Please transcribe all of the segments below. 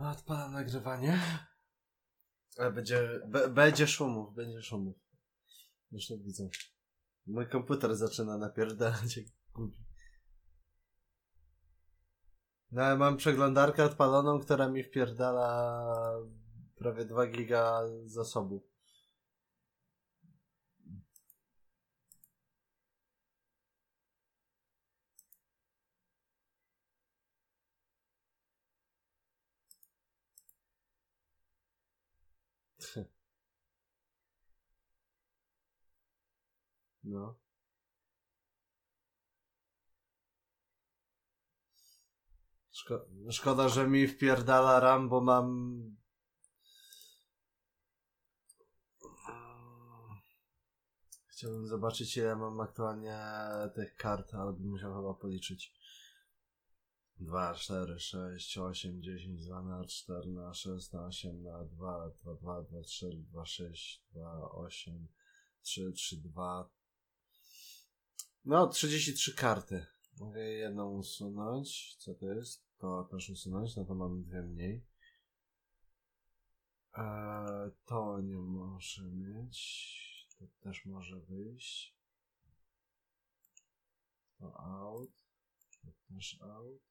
Odpalam nagrywanie. A będzie, be, będzie szumów, będzie szumów. To widzę. Mój komputer zaczyna napierdalać jak głupi. No ale mam przeglądarkę odpaloną, która mi wpierdala prawie 2 giga zasobu. No. Szko szkoda, że mi wpierdala RAM, bo mam... Chciałbym zobaczyć, ile mam aktualnie tych kart, ale bym musiał chyba policzyć. 2, 4, 6, 8, 10, 2 na 4 na 6 na 8 na 2, 2, 2, 2, 3, 2, 6, 2, 8, 3, 3, 2. No, 33 karty. Mogę jedną usunąć. Co to jest? To też usunąć, no to mamy dwie mniej. Eee, to nie może mieć. To też może wyjść. To out. To też out.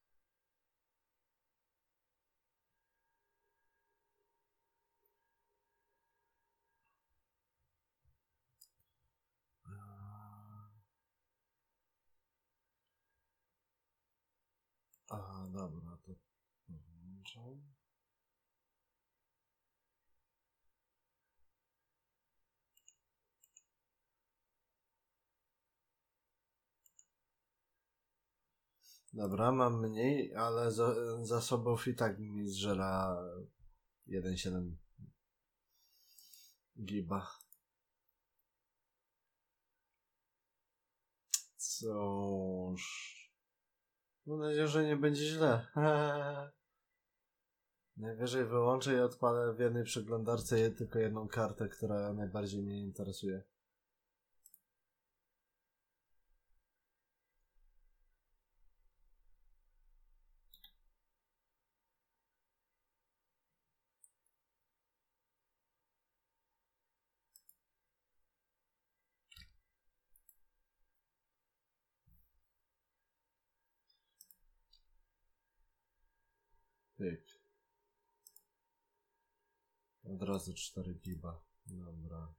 A, dobra, to włączam. Dobra, mam mniej, ale za, zasobów i tak mi zżera 1,7 giba. Cóż... Mam nadzieję, że nie będzie źle. Najwyżej wyłączę i odpalę w jednej przeglądarce tylko jedną kartę, która najbardziej mnie interesuje. Od razu 4 giba. Dobra.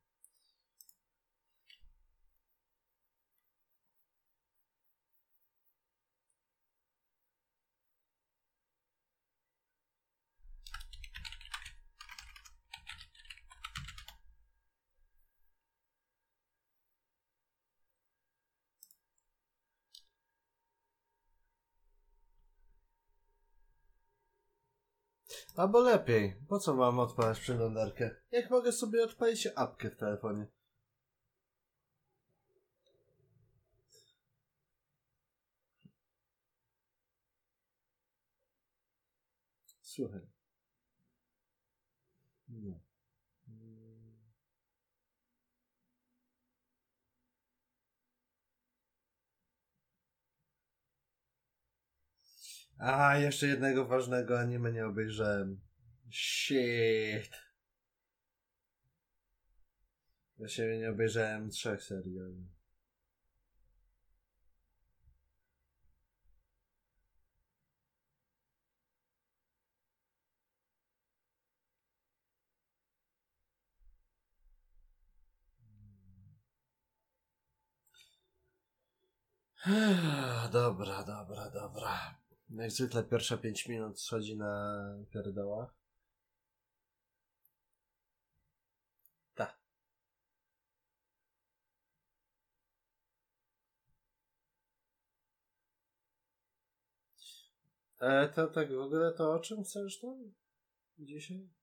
Albo lepiej, po co mam odpalać przeglądarkę? Jak mogę sobie odpalić apkę w telefonie? Słuchaj. No. A, jeszcze jednego ważnego anime nie obejrzałem. Shit. Ja siebie nie obejrzałem trzech serii. Dobra, dobra, dobra. Jak zwykle pierwsze 5 minut schodzi na pierdołach. Tak. E, to tak w ogóle to o czym chcesz tam dzisiaj?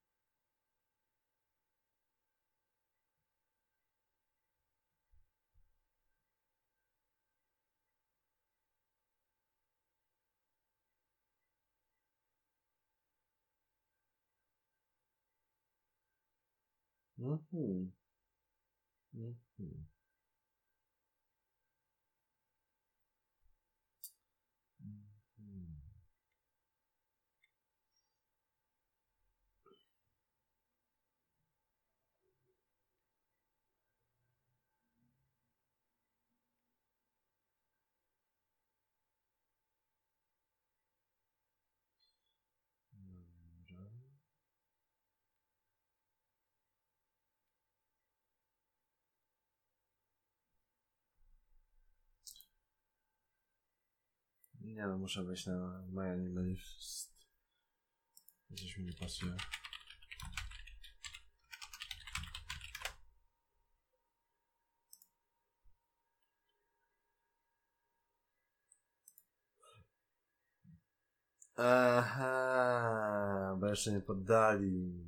Mhm. Mhm. Nie no, muszę wejść na Miami Manifest. Gdzieś mi nie pasuje. Aha, bo jeszcze nie poddali.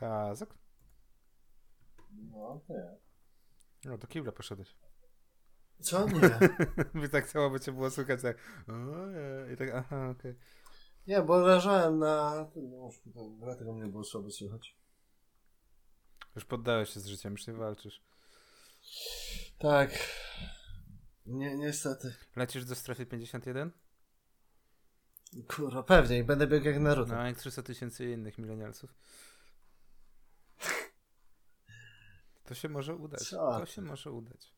Kazak? No, ja. No, do kibla poszedłeś. Co nie? By tak chciało by cię było słychać tak. I tak, aha, okej. Nie, bo leżałem na to dlatego mnie było słabo słychać. Już poddałeś się z życiem, już nie walczysz. Tak. Nie, niestety. Lecisz do strefy 51? Kurwa, pewnie i będę biegł jak Naruto. No, jak 300 tysięcy innych milenialców. To się może udać. Co To się może udać.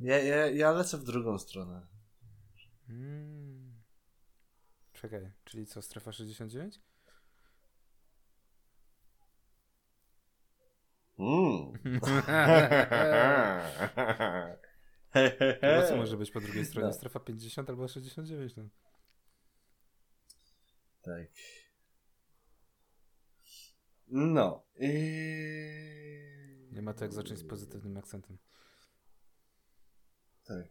Ja, ja, ja lecę w drugą stronę. Mm. Czekaj, czyli co, strefa 69? Mm. No co może być po drugiej stronie? No. Strefa 50 albo 69? No. Tak. No. I... Nie ma to jak zacząć z pozytywnym akcentem. Tak.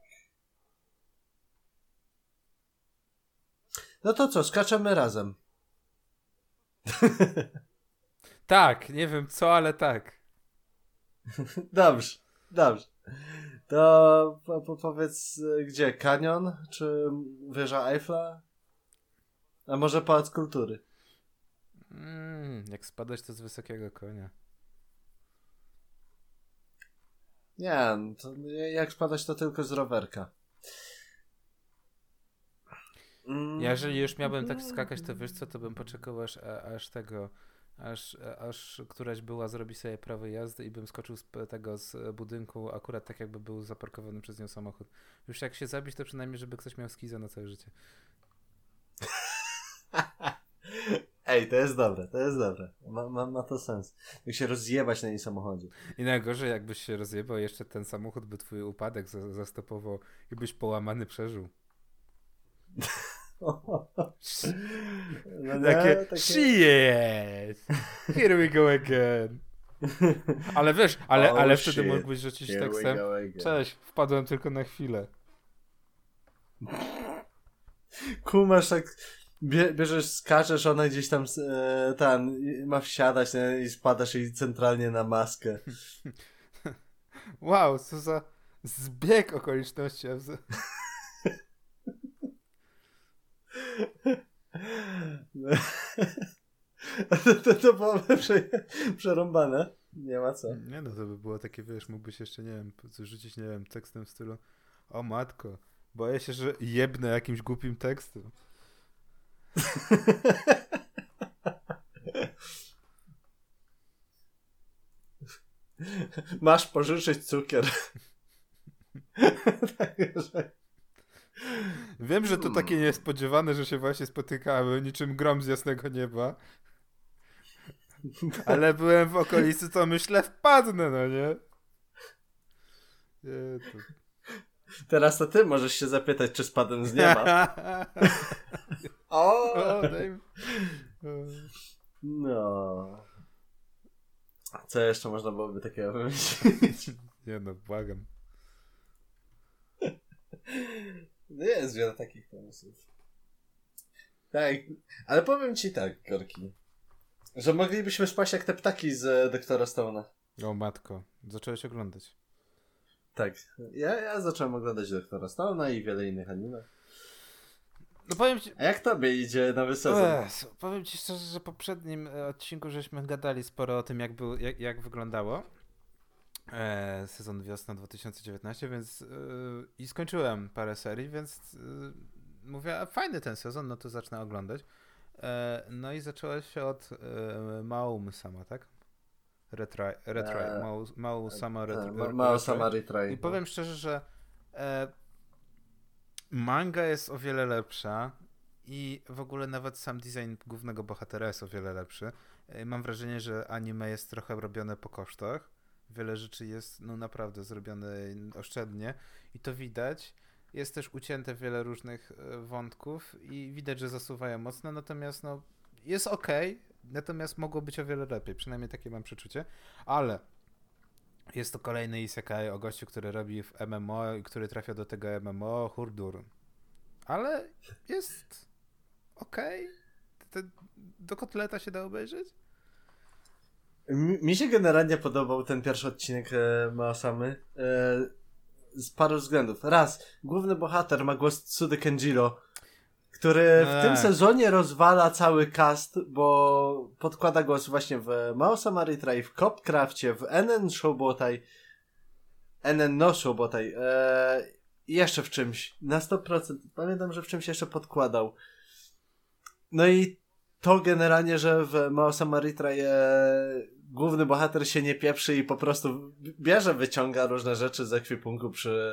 No to co, skaczemy razem. Tak, nie wiem co, ale tak. Dobrze, dobrze. To po, po, powiedz, gdzie? Kanion? Czy wieża Eiffla? A może Pałac Kultury? Mm, jak spadać to z wysokiego konia. Nie, to jak spadać to tylko z rowerka. Mm. Jeżeli już miałbym tak skakać, to wiesz co, to bym poczekał aż, aż tego, aż, aż któraś była zrobi sobie prawo jazdy i bym skoczył z tego z budynku akurat tak jakby był zaparkowany przez nią samochód. Już jak się zabić, to przynajmniej żeby ktoś miał skiza na całe życie. Ej, to jest dobre, to jest dobre. Ma, ma, ma to sens. Jak się rozjebać na jej samochodzie. I najgorzej jakbyś się rozjebał, jeszcze ten samochód by twój upadek za- zastopował i byś połamany przeżył. No Takie, takie... shit! Here we go again. Ale wiesz, ale, Oh, ale wtedy mógłbyś rzucić Here tekstem. Cześć, wpadłem tylko na chwilę. Kumasz tak, bie, bierzesz, skaczesz, ona gdzieś tam e, tam ma wsiadać nie? i spadasz jej centralnie na maskę. Wow, co za zbieg okoliczności. to, to, to było prze, przerąbane. Nie ma co. Nie no, to by było takie, wiesz, mógłbyś jeszcze, nie wiem, rzucić, nie wiem, tekstem w stylu o matko, boję się, że jebnę jakimś głupim tekstem. Masz pożyczyć cukier. Także... Wiem, że to Hmm. takie niespodziewane, że się właśnie spotykamy, niczym grom z jasnego nieba. Ale byłem w okolicy, to myślę, wpadnę, no nie? Nie, to... Teraz to ty możesz się zapytać, czy spadłem z nieba. O! o. No. Co jeszcze można byłoby takiego wymyślić? Nie no, błagam. No jest wiele takich pomysłów. Tak, ale powiem ci tak, Gorki, że moglibyśmy spaść jak te ptaki z Doktora Stone'a. O matko, zacząłeś oglądać. Tak, ja, ja zacząłem oglądać Doktora Stone'a i wiele innych anime. No powiem ci... A jak tobie idzie nowy sezon? Ech, powiem ci szczerze, że w poprzednim e, odcinku żeśmy gadali sporo o tym, jak, był, jak, jak wyglądało e, sezon wiosna 2019, więc e, i skończyłem parę serii, więc e, mówię, a fajny ten sezon, no to zacznę oglądać. E, no i zaczęło się od e, Maum Sama, tak? Retry, retry, E, Mał, Mał Sama retry, E, Ma- retry. Mao Sama Retry. I powiem szczerze, że e, manga jest o wiele lepsza i w ogóle nawet sam design głównego bohatera jest o wiele lepszy. E, mam wrażenie, że anime jest trochę robione po kosztach. Wiele rzeczy jest no naprawdę zrobione oszczędnie i to widać. Jest też ucięte wiele różnych e, wątków i widać, że zasuwają mocno, natomiast no jest ok, natomiast mogło być o wiele lepiej, przynajmniej takie mam przeczucie, ale jest to kolejny isekai o gościu, który robi w MMO i który trafia do tego MMO, Hurdur. Ale jest okej. Okay. Do kotleta się da obejrzeć? Mi się generalnie podobał ten pierwszy odcinek e. E, z paru względów. Raz, główny bohater ma głos Tsudy Kenjiro, który w tym Tak. sezonie rozwala cały cast, bo podkłada głos właśnie w Maosama Retry, w Copcrafcie, w NN Showbotai, NN No Showbotai, e, i jeszcze w czymś. Na 100%. Pamiętam, że w czymś jeszcze podkładał. No i to generalnie, że w Maosama Retry e, główny bohater się nie pieprzy i po prostu bierze, wyciąga różne rzeczy z ekwipunku przy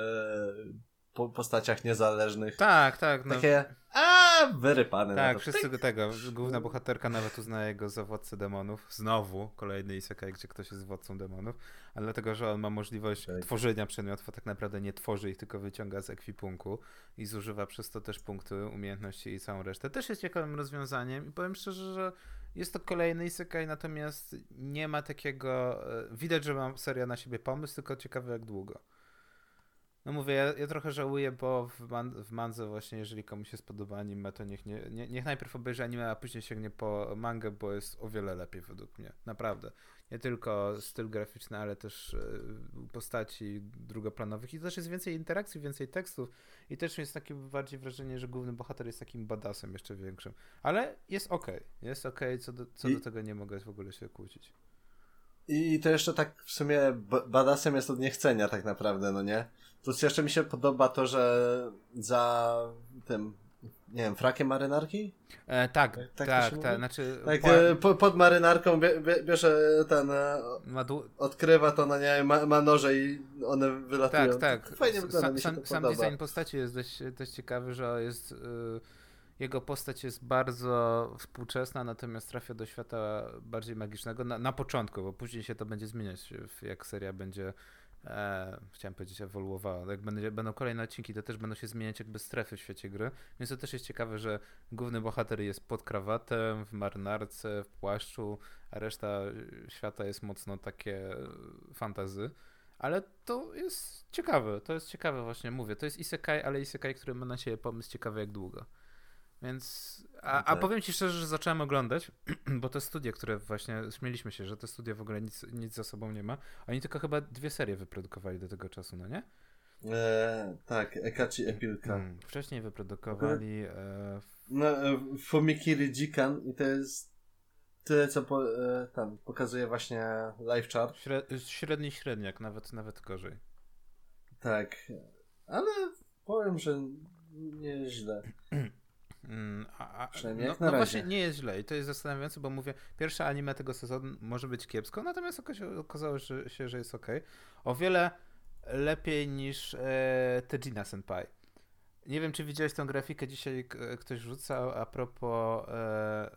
po, postaciach niezależnych. Tak, tak. No. Takie, a wyrypane. Tak, to. wszyscy go tego. Główna bohaterka nawet uznaje go za władcę demonów. Znowu kolejny isekai, gdzie ktoś jest władcą demonów, ale dlatego, że on ma możliwość Tak. tworzenia przedmiotów, a tak naprawdę nie tworzy ich, tylko wyciąga z ekwipunku i zużywa przez to też punkty, umiejętności i całą resztę. Też jest ciekawym rozwiązaniem i powiem szczerze, że jest to kolejny isekai, natomiast nie ma takiego... e, Widać, że mam seria na siebie pomysł, tylko ciekawe jak długo. No mówię, ja, ja trochę żałuję, bo w, man, w mandze właśnie, jeżeli komuś się spodoba anime, to niech, nie, nie, niech najpierw obejrzy anime, a później sięgnie po mangę, bo jest o wiele lepiej według mnie. Naprawdę. Nie tylko styl graficzny, ale też e, postaci drugoplanowych i też jest więcej interakcji, więcej tekstów i też jest takie bardziej wrażenie, że główny bohater jest takim badasem jeszcze większym. Ale jest okej. Jest okej, co, do, co I- do tego nie mogę w ogóle się kłócić. I to jeszcze tak w sumie badasem jest od niechcenia tak naprawdę, no nie? Plus jeszcze mi się podoba to, że za tym, nie wiem, frakiem marynarki? E, tak, Tak- tak, tak tak, znaczy Tak, po- e, po, pod marynarką bie, bie, bierze ten, e, odkrywa to, no nie, ma, ma noże i one wylatują. Tak, tak. Fajnie wygląda, sam, mi się sam, to sam podoba. design postaci jest dość, dość ciekawy, że jest. y, jego postać jest bardzo współczesna, natomiast trafia do świata bardziej magicznego na, na początku, bo później się to będzie zmieniać, jak seria będzie e, chciałem powiedzieć ewoluowała. Jak będą, będą kolejne odcinki, to też będą się zmieniać jakby strefy w świecie gry. Więc to też jest ciekawe, że główny bohater jest pod krawatem, w marynarce, w płaszczu, a reszta świata jest mocno takie fantazy. Ale to jest ciekawe, to jest ciekawe właśnie, mówię. To jest isekai, ale isekai, który ma na siebie pomysł ciekawy jak długo. Więc, a, a powiem ci szczerze, że zacząłem oglądać, bo te studia, które właśnie, śmieliśmy się, że te studia w ogóle nic, nic za sobą nie ma, oni tylko chyba dwie serie wyprodukowali do tego czasu, no nie? E, tak, Ekachi Epilka. Hmm, wcześniej wyprodukowali... E, no, e, Fumikiri Jikan i to jest tyle, co po, e, tam pokazuje właśnie live chart. Śred, średni średniak, nawet, nawet gorzej. Tak, ale powiem, że nieźle. Mm, a, a, Przynajmniej no, jak na no razie. właśnie nie jest źle i to jest zastanawiające, bo mówię, pierwsze anime tego sezonu może być kiepsko, natomiast okazało się, że jest ok. O wiele lepiej niż e, Tejina Senpai. Nie wiem, czy widziałeś tą grafikę dzisiaj ktoś rzucał a propos e, e,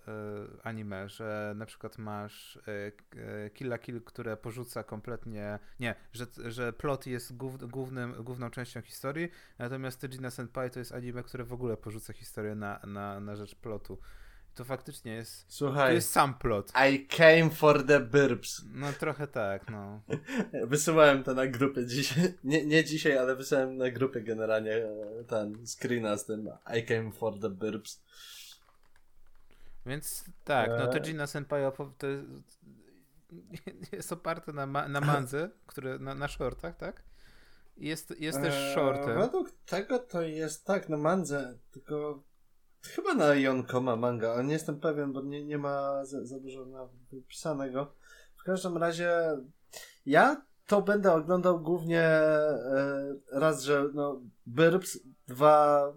anime, że na przykład masz e, Kill Kill, które porzuca kompletnie, nie, że, że plot jest głów, głównym, główną częścią historii, natomiast Tejina Senpai to jest anime, które w ogóle porzuca historię na, na, na rzecz plotu to faktycznie jest. Słuchaj. To jest sam plot. I came for the burps. No trochę tak, no. Wysyłałem to na grupę dzisiaj. Nie, nie dzisiaj, ale wysyłałem na grupę generalnie e, ten screena z tym I came for the burps. Więc tak, no to e. Gina Senpai to jest, jest oparte na, ma na mandze, który, na, na shortach, tak? Jest, jest też e, shortem. Według tego to jest tak, na mandze, tylko Chyba na Yonkoma manga, ale nie jestem pewien, bo nie, nie ma za, za dużo napisanego. W każdym razie ja to będę oglądał głównie e, raz, że no Burbs, dwa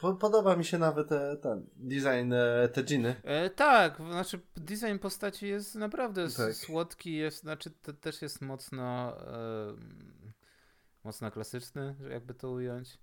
po, podoba mi się nawet e, ten design e, Tejiny. E, tak, znaczy design postaci jest naprawdę tak. słodki, jest, znaczy to też jest mocno e, mocno klasyczny, jakby to ująć.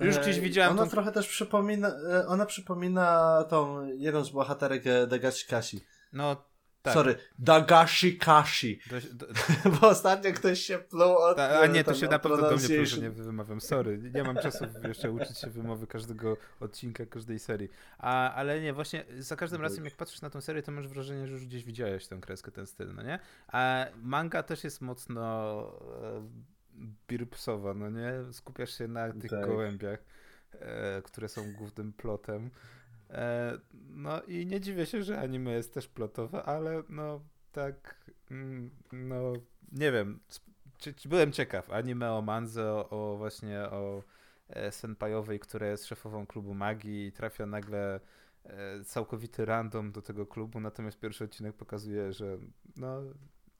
Już gdzieś widziałem. Ona tą... trochę też przypomina, e, ona przypomina tą jedną z bohaterek e, Dagashi Kashi. No tak. Sorry, Dagashi Kashi. Do, do... Bo ostatnio ktoś się pluł od... Ta, a nie, to się na pewno do mnie że nie wymawiam. Sorry, nie mam czasu jeszcze uczyć się wymowy każdego odcinka, każdej serii. A, ale nie, właśnie za każdym razem jak patrzysz na tę serię, to masz wrażenie, że już gdzieś widziałeś tę kreskę, ten styl, no nie? A manga też jest mocno... Birpsowa, no nie? Skupiasz się na tych tak. gołębiach, e, które są głównym plotem. E, no i nie dziwię się, że anime jest też plotowe, ale no tak, mm, no nie wiem, byłem ciekaw. Anime o Manze, o, o właśnie o e, senpajowej, która jest szefową klubu magii i trafia nagle e, całkowity random do tego klubu, natomiast pierwszy odcinek pokazuje, że no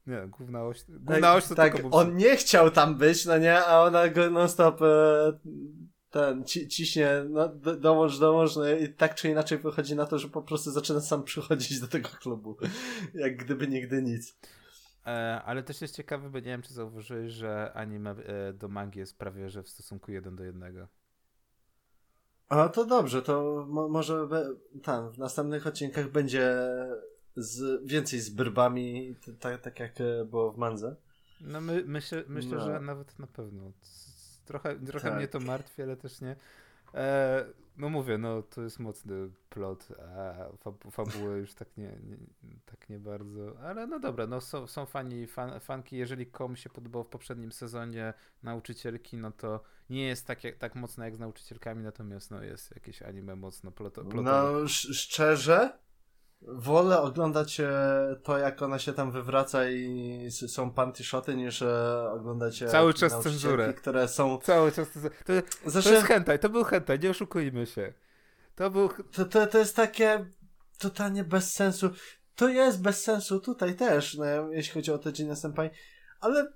nie, główna oś, główna oś to tak, tylko on nie chciał tam być, no nie, a ona go non stop e, ten, ci, ciśnie, no dołącz, dołącz, no i tak czy inaczej wychodzi na to, że po prostu zaczyna sam przychodzić do tego klubu, jak gdyby nigdy nic. E, ale też jest ciekawe, bo nie wiem, czy zauważyłeś, że anime e, do mangi jest prawie, że w stosunku jeden do jednego. A to dobrze, to mo może tam w następnych odcinkach będzie z, więcej z brbami, tak, tak jak e, było w Manze. No my, myślę, myślę no. że nawet na pewno. Trochę, trochę tak. mnie to martwi, ale też nie. E, no mówię, no to jest mocny plot, a fab fabułę już tak nie, nie, tak nie bardzo. Ale no dobra, no są, są fani, fan, fanki. Jeżeli komuś się podobało w poprzednim sezonie nauczycielki, no to nie jest tak, tak mocno jak z nauczycielkami, natomiast no jest jakieś anime mocno plotowe. No szczerze, Wolę oglądać e, to, jak ona się tam wywraca i są panty shoty, niż e, oglądać e, cały czas cenzurę, które są... Cały czas cenzurę. To, to jest hentai, to był hentai, nie oszukujmy się. To był... To, to, to jest takie totalnie bez sensu. To jest bez sensu tutaj też, no, jeśli chodzi o te Gina Senpai, ale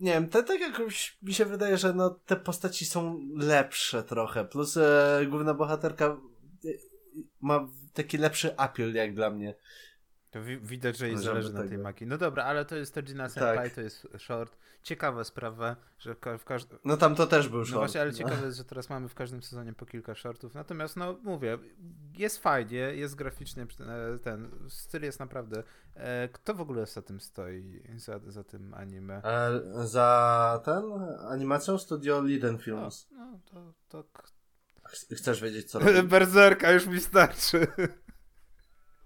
nie wiem, te, tak jakoś mi się wydaje, że no, te postaci są lepsze trochę, plus e, główna bohaterka ma taki lepszy appeal jak dla mnie. To wi widać, że jej zależy na tej tego. magii. No dobra, ale to jest Tojina Senpai, to jest short. Ciekawa sprawa, że w, ka w każdym... No tam to też był No short. właśnie, ale no. ciekawe jest, że teraz mamy w każdym sezonie po kilka shortów. Natomiast, no mówię, jest fajnie, jest graficznie, e, ten styl jest naprawdę. E, Kto w ogóle za tym stoi, za, za tym anime? E, za ten animacją studio Liden No, Films. no to, to... Chcesz wiedzieć co robi? Berserka już mi starczy.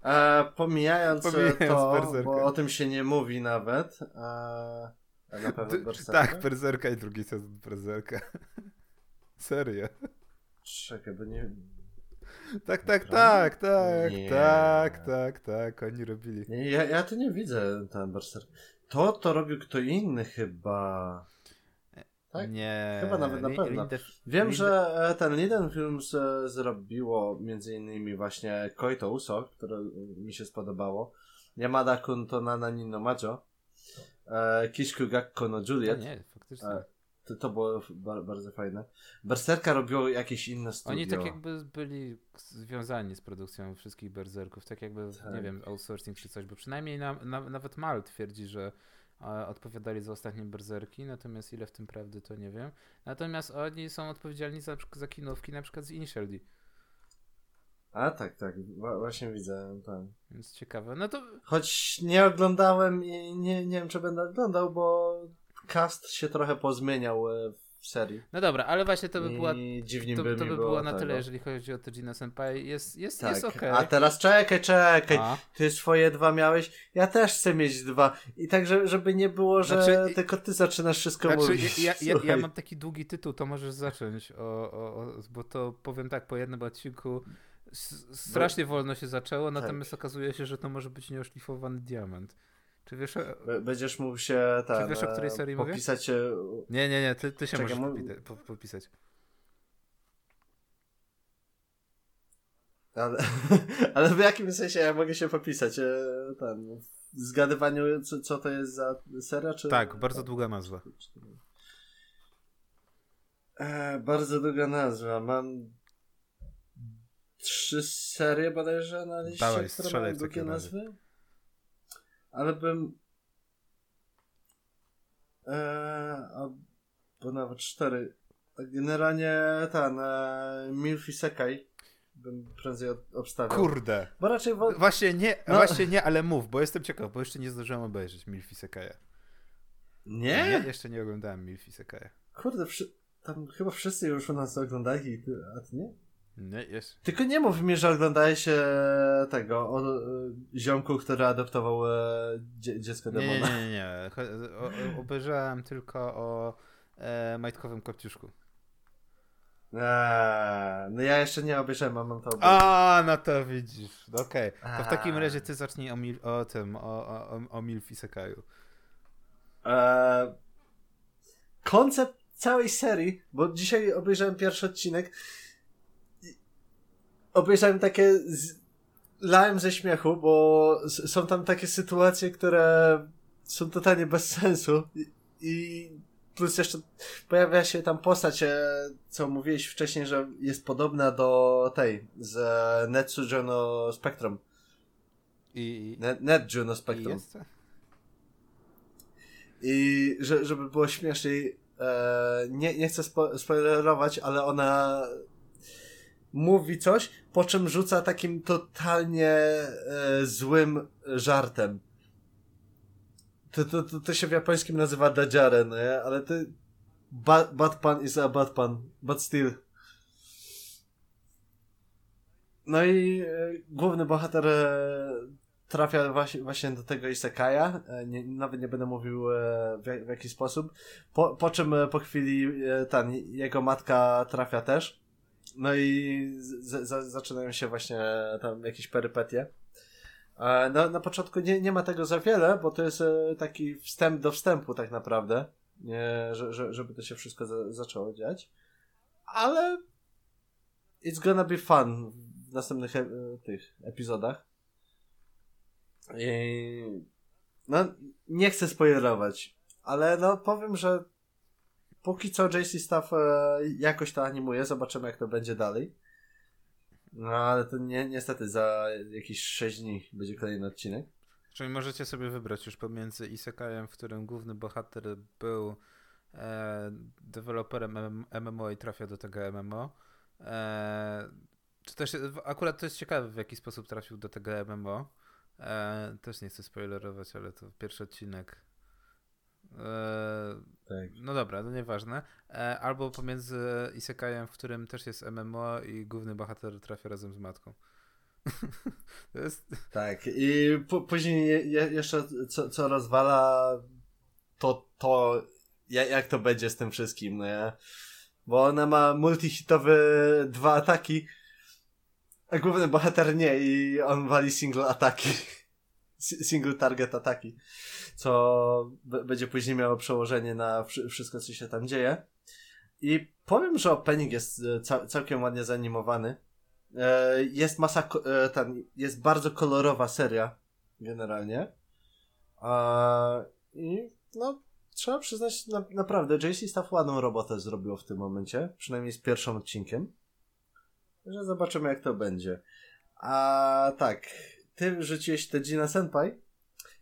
E, pomijając, Pomijając to, Berserka. bo o tym się nie mówi nawet. E, na pewno Berserka? tak, Berserka i drugi sezon Berserka. Serio. Czekaj, bo nie... Tak, tak, tak, tak, Nie. tak, tak, tak, oni robili. nie ja, ja tu nie widzę ten Berserk. To to robił kto inny chyba. Tak? Nie. Chyba nawet na pewno. Wiem, że e, ten Liden Films e, zrobiło między innymi właśnie Koito Uso, które mi się spodobało. Yamada Kun to Nana Nino Majo. E, Gakko no To Juliet. nie, faktycznie. E, To, to było bardzo fajne. Berserka robiło jakieś inne studio. Oni tak jakby byli związani z produkcją wszystkich berserków, tak jakby, Tak. nie wiem, outsourcing czy coś, bo przynajmniej na, na, nawet Mal twierdzi, że odpowiadali za ostatnie berserki, natomiast ile w tym prawdy to nie wiem. Natomiast oni są odpowiedzialni za, za kinówki na przykład z Initial D, A tak, tak. Właśnie widzę. Ten. więc ciekawe. No to Choć nie oglądałem i nie, nie wiem, czy będę oglądał, bo cast się trochę pozmieniał e, serii. No dobra, ale właśnie to by I była, dziwnie to, by to by było było na tyle, jeżeli chodzi o Tojina Senpai. Jest, jest, Tak, jest okej. a teraz czekaj, czekaj. A, Ty swoje dwa miałeś, ja też chcę mieć dwa. I tak, że- żeby nie było, że Znaczy, tylko ty zaczynasz wszystko Znaczy, mówić. ja, ja, ja mam taki długi tytuł, to możesz zacząć, o, o, o, bo to powiem tak, po jednym odcinku strasznie wolno się zaczęło, Tak. natomiast okazuje się, że to może być nieoszlifowany diament. Czy wiesz, o... Będziesz mógł się tak, wiesz, o której serii mówię? popisać się. Nie, nie, nie, ty, ty się Czekaj, możesz mu- po, popisać. Ale, ale w jakim sensie ja mogę się popisać? E, Ten, w zgadywaniu, co, co to jest za seria? Czy... Tak, bardzo długa nazwa. E, bardzo długa nazwa. Mam trzy serie bodajże na liście, Dawaj, które mają długie nazwy. Ale bym... E, albo nawet cztery. Generalnie ten e, Milfi Sekai bym prędzej od- obstawiał. Kurde! Bo raczej... Wo- Właśnie nie, No. właśnie nie, ale mów, bo jestem ciekaw, bo jeszcze nie zdążyłem obejrzeć Milfi Sekaja. nie? Jeszcze nie oglądałem Milfi Sekaja. Kurde, wszy- tam chyba wszyscy już u nas oglądali, a ty nie? Nie, jeszcze. Tylko nie mów mi, że oglądałeś e, tego, o e, ziomku, który adoptował e, dzie- dziecko Nie, nie, demona. nie, nie. nie. Cho- O, o, obejrzałem tylko o e, majtkowym kopciuszku. Eee, no ja jeszcze nie obejrzałem, mam to obejrzeć. A, no to widzisz. Okej. To w takim razie ty zacznij o, mil, o tym, o, o, o, Sekaju. Eee, koncept całej serii, bo dzisiaj obejrzałem pierwszy odcinek obejrzałem takie z... lałem ze śmiechu, bo są tam takie sytuacje, które są totalnie bez sensu i, i plus jeszcze pojawia się tam postać, co mówiłeś wcześniej, że jest podobna do tej z Netsu no Spectrum. I, Net, Net Juno i Spectrum. jest? I że, żeby było śmieszniej, e, nie, nie chcę spo, spoilerować, ale ona mówi coś, po czym rzuca takim totalnie e, złym żartem. To, to, to, to się w japońskim nazywa dajiare, no nie? Ale to bad, bad pan is a bad pan, but still. No i e, główny bohater e, trafia właśnie, właśnie do tego Isekaja. E, nie, nawet nie będę mówił e, w, w jaki sposób. Po, po czym e, po chwili e, ten, jego matka trafia też. No i z, z, zaczynają się właśnie tam jakieś perypetie. No, na początku nie, nie ma tego za wiele, bo to jest e, taki wstęp do wstępu tak naprawdę. Że, że, żeby to się wszystko za, zaczęło dziać. Ale it's gonna be fun w następnych e, tych epizodach. I... No, nie chcę spoilerować, ale no powiem, że póki co JC Staff e, jakoś to animuje, zobaczymy jak to będzie dalej. No ale to nie, niestety za jakieś 6 dni będzie kolejny odcinek. Czyli możecie sobie wybrać już pomiędzy Isekajem, w którym główny bohater był e, deweloperem MMO i trafia do tego MMO. E, czy też, akurat to jest ciekawe, w jaki sposób trafił do tego MMO. E, też nie chcę spoilerować, ale to pierwszy odcinek. E, tak. No dobra, to nieważne. E, albo pomiędzy Isekajem, w którym też jest MMO i główny bohater trafia razem z matką. jest... Tak, i później je, jeszcze co, co rozwala to, to jak to będzie z tym wszystkim, no nie? Bo ona ma multihitowe dwa ataki, a główny bohater nie i on wali single ataki. Single target ataki. Co będzie później miało przełożenie na wszystko, co się tam dzieje. I powiem, że opening jest e, całkiem ładnie zanimowany. E, jest masa, e, ten, jest bardzo kolorowa seria, generalnie. I no, trzeba przyznać, na, naprawdę, JC Staff ładną robotę zrobiło w tym momencie, przynajmniej z pierwszym odcinkiem. Że zobaczymy, jak to będzie. A tak, ty rzuciłeś Tejina Senpai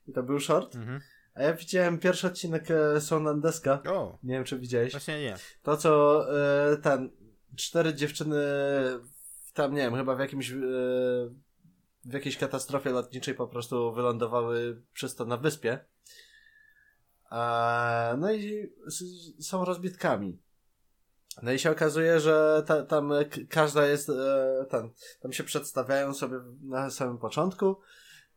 i to był short. Mhm. A ja widziałem pierwszy odcinek e, Sonandeska. O. Nie wiem, czy widziałeś. Właśnie nie. To, co e, ten, cztery dziewczyny tam, nie wiem, chyba w jakimś e, w jakiejś katastrofie lotniczej po prostu wylądowały przez to na wyspie. A, no i są rozbitkami. No i się okazuje, że ta, tam każda jest, e, tam, tam się przedstawiają sobie na samym początku,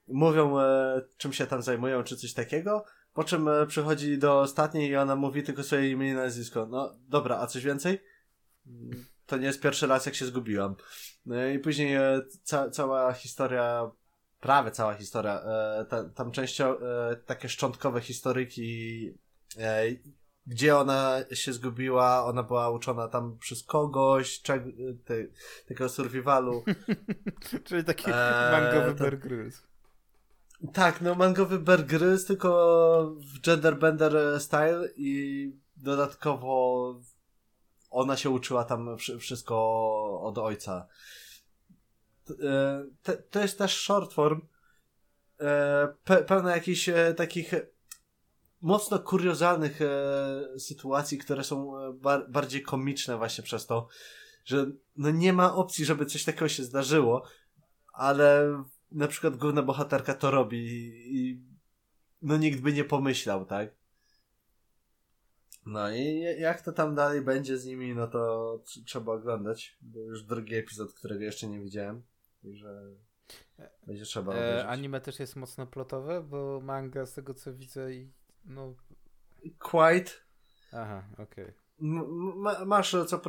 mówią e, czym się tam zajmują, czy coś takiego, po czym e, przychodzi do ostatniej i ona mówi tylko swoje imię i nazwisko. No dobra, a coś więcej? To nie jest pierwszy raz, jak się zgubiłam. No i później e, ca cała historia, prawie cała historia, e, ta, tam częścią e, takie szczątkowe historyki gdzie ona się zgubiła, ona była uczona tam przez kogoś, te, takiego survivalu. Czyli taki e, mangowy to... Bear Grylls. Tak, no mangowy Bear Grylls, tylko w genderbender style i dodatkowo ona się uczyła tam wszystko od ojca. E, to jest też short form, e, pełno jakichś e, takich mocno kuriozalnych e, sytuacji, które są e, bar bardziej komiczne właśnie przez to, że no nie ma opcji, żeby coś takiego się zdarzyło, ale na przykład główna bohaterka to robi i no nikt by nie pomyślał, tak? No i jak to tam dalej będzie z nimi, no to trzeba oglądać, bo już drugi epizod, którego jeszcze nie widziałem, także będzie trzeba e, Anime też jest mocno plotowe, bo manga z tego co widzę i no. Quite. Aha, okej. Okay. Masz co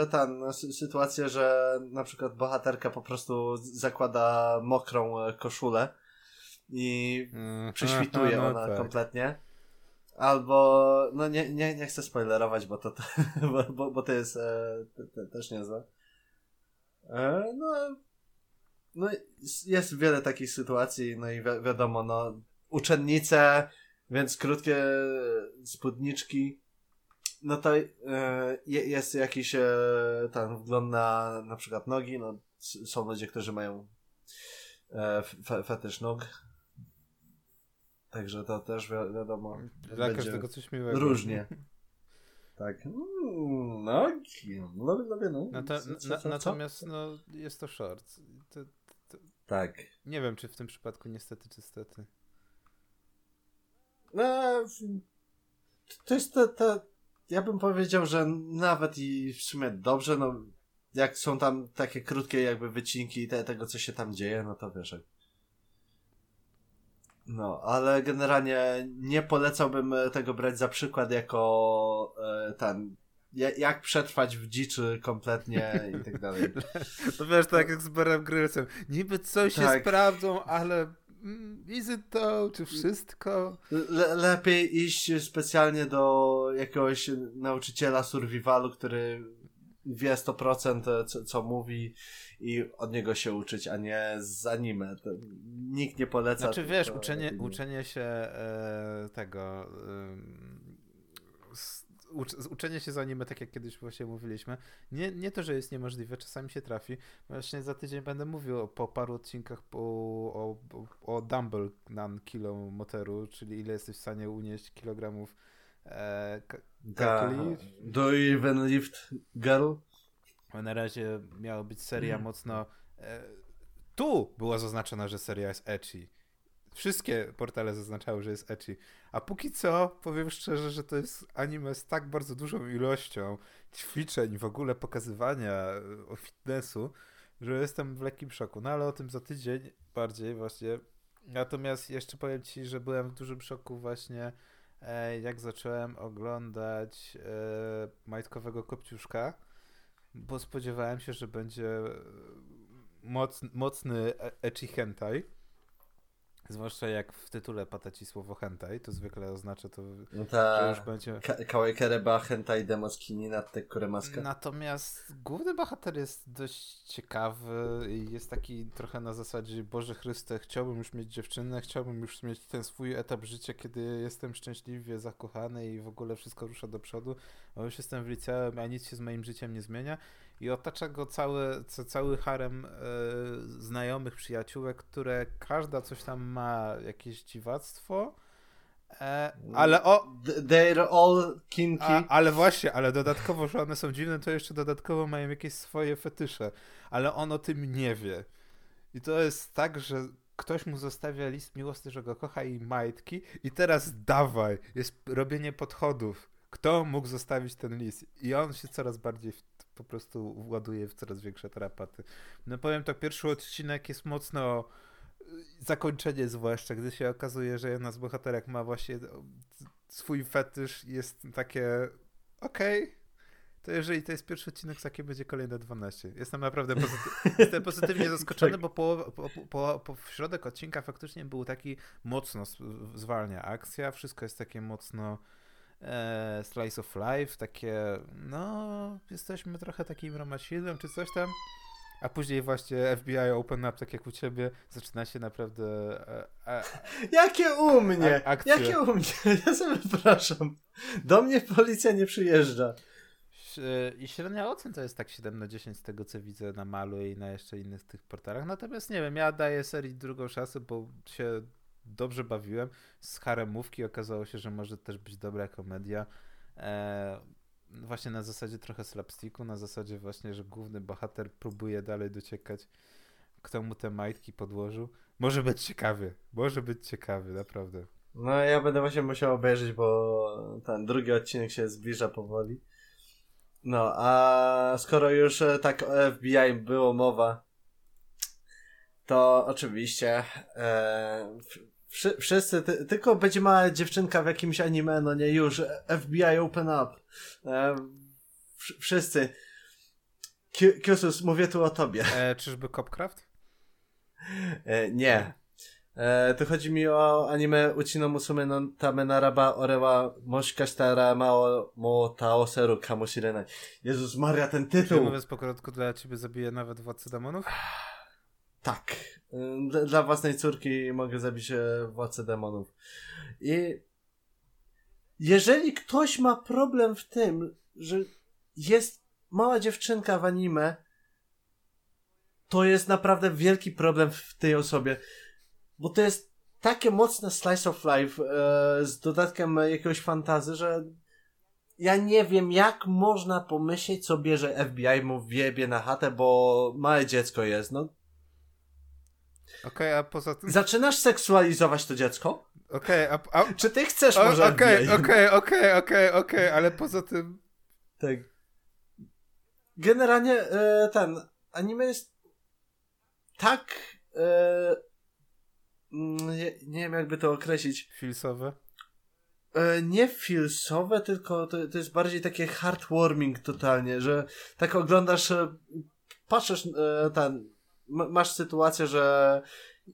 e, ten, sytuację, że na przykład bohaterka po prostu zakłada mokrą e, koszulę i mm, prześwituje no ona tak. kompletnie. Albo, no nie, nie, nie chcę spoilerować, bo to, to bo, bo, to jest e, to, to też niezłe. E, no, no jest wiele takich sytuacji, no i wi wiadomo, no uczennice więc krótkie spódniczki. No to e, jest jakiś e, tam wgląd na na przykład nogi. No, są ludzie, którzy mają e, fe, fetysz nóg. Także to też wi wiadomo. Dla każdego coś miłego. Różnie. Tak. Mm, no, no, no, no. to, co, co, co? Natomiast no, jest to short. To, to, tak. Nie wiem, czy w tym przypadku niestety, czy stety. No, to jest to, to, ja bym powiedział, że nawet i w sumie dobrze, no, jak są tam takie krótkie jakby wycinki te, tego, co się tam dzieje, no to wiesz. No, ale generalnie nie polecałbym tego brać za przykład jako e, ten, jak przetrwać w dziczy kompletnie i tak dalej. To wiesz, tak jak z Berem Grylsem. Niby coś tak. się sprawdzą, ale To, czy wszystko? Le lepiej iść specjalnie do jakiegoś nauczyciela survivalu, który wie 100% co, co mówi i od niego się uczyć, a nie z anime. To nikt nie poleca. Znaczy wiesz, uczenie, uczenie się e, tego e, uczenie się z anime, tak jak kiedyś właśnie mówiliśmy, nie, nie to, że jest niemożliwe, czasami się trafi. Właśnie za tydzień będę mówił po paru odcinkach po, o, o, o Dumble na kilo moteru, czyli ile jesteś w stanie unieść kilogramów e, kakli. Do even lift girl? Na razie miała być seria mm. mocno... E, tu była zaznaczona, że seria jest ecchi Wszystkie portale zaznaczały, że jest ecchi. A póki co, powiem szczerze, że to jest anime z tak bardzo dużą ilością ćwiczeń, w ogóle pokazywania e, o fitnessu, że jestem w lekkim szoku. No ale o tym za tydzień bardziej właśnie. Natomiast jeszcze powiem ci, że byłem w dużym szoku właśnie e, jak zacząłem oglądać e, Majtkowego Kopciuszka, bo spodziewałem się, że będzie mocny, mocny ecchi hentai Zwłaszcza jak w tytule pada ci słowo hentai, to zwykle oznacza to, no ta, że już będzie... Ka Kawaikereba hentai demoskini nad te kuremaska. Natomiast główny bohater jest dość ciekawy i jest taki trochę na zasadzie Boże Chryste, chciałbym już mieć dziewczynę, chciałbym już mieć ten swój etap życia, kiedy jestem szczęśliwie zakochany i w ogóle wszystko rusza do przodu, bo już jestem w liceum, a nic się z moim życiem nie zmienia i otacza go cały, cały harem e, znajomych, przyjaciółek, które każda coś tam ma, jakieś dziwactwo. E, ale o. They're all kinky. A, ale właśnie, ale dodatkowo, że one są dziwne, to jeszcze dodatkowo mają jakieś swoje fetysze. Ale on o tym nie wie. I to jest tak, że ktoś mu zostawia list miłosny, że go kocha i majtki, i teraz dawaj, jest robienie podchodów. Kto mógł zostawić ten list? I on się coraz bardziej po prostu ładuje w coraz większe tarapaty. No powiem tak, pierwszy odcinek jest mocno y, zakończenie zwłaszcza, gdy się okazuje, że jedna z bohaterek ma właśnie swój fetysz jest takie okej, okay, to jeżeli to jest pierwszy odcinek, takie będzie kolejne 12. Jestem naprawdę pozytyw jestem pozytywnie zaskoczony, tak. bo po, po, po, po w środek odcinka faktycznie był taki mocno zwalnia akcja, wszystko jest takie mocno e, Slice of Life, takie, no, jesteśmy trochę takim Romacinem czy coś tam. A później właśnie FBI Open Up, tak jak u ciebie, zaczyna się naprawdę. E, e, Jakie u mnie? Jakie u mnie? Ja sobie przepraszam. Do mnie policja nie przyjeżdża. I średnia ocen to jest tak 7 na 10 z tego, co widzę na Malu i na jeszcze innych tych portalach. Natomiast nie wiem, ja daję serii drugą szansę, bo się dobrze bawiłem. Z haremówki okazało się, że może też być dobra komedia. E, właśnie na zasadzie trochę slapsticku, na zasadzie właśnie, że główny bohater próbuje dalej dociekać, kto mu te majtki podłożył. Może być ciekawy, może być ciekawy, naprawdę. No ja będę właśnie musiał obejrzeć, bo ten drugi odcinek się zbliża powoli. No, a skoro już e, tak o FBI było mowa, to oczywiście e, Wszy, wszyscy, ty, tylko będzie mała dziewczynka w jakimś anime, no nie już, FBI open up. E, wszyscy. Kiosus, mówię tu o tobie. E, czyżby Copcraft? E, nie. E, tu chodzi mi o anime Uchino Musume no Tame Naraba Orewa Moshikashitara Mao Mo Taoseru Kamoshirenai. Jezus Maria, ten tytuł! Czy mówiąc po krótku dla ciebie zabije nawet Władcę Demonów? Tak. Dla własnej córki mogę zabić e, władcę demonów. I jeżeli ktoś ma problem w tym, że jest mała dziewczynka w anime, to jest naprawdę wielki problem w tej osobie. Bo to jest takie mocne slice of life e, z dodatkiem jakiegoś fantazy, że ja nie wiem, jak można pomyśleć sobie, że FBI mu wiebie na chatę, bo małe dziecko jest. No, okay, a poza tym... Zaczynasz seksualizować to dziecko? Okej, okay, a, a... Czy ty chcesz o, może Okej, okej, okej, okej, okej, ale poza tym... Tak. Generalnie e, ten anime jest tak... E, mm, nie, nie wiem jakby to określić. Filsowe? E, nie filsowe, tylko to, to jest bardziej takie heartwarming totalnie, że tak oglądasz, patrzysz e, ten masz sytuację, że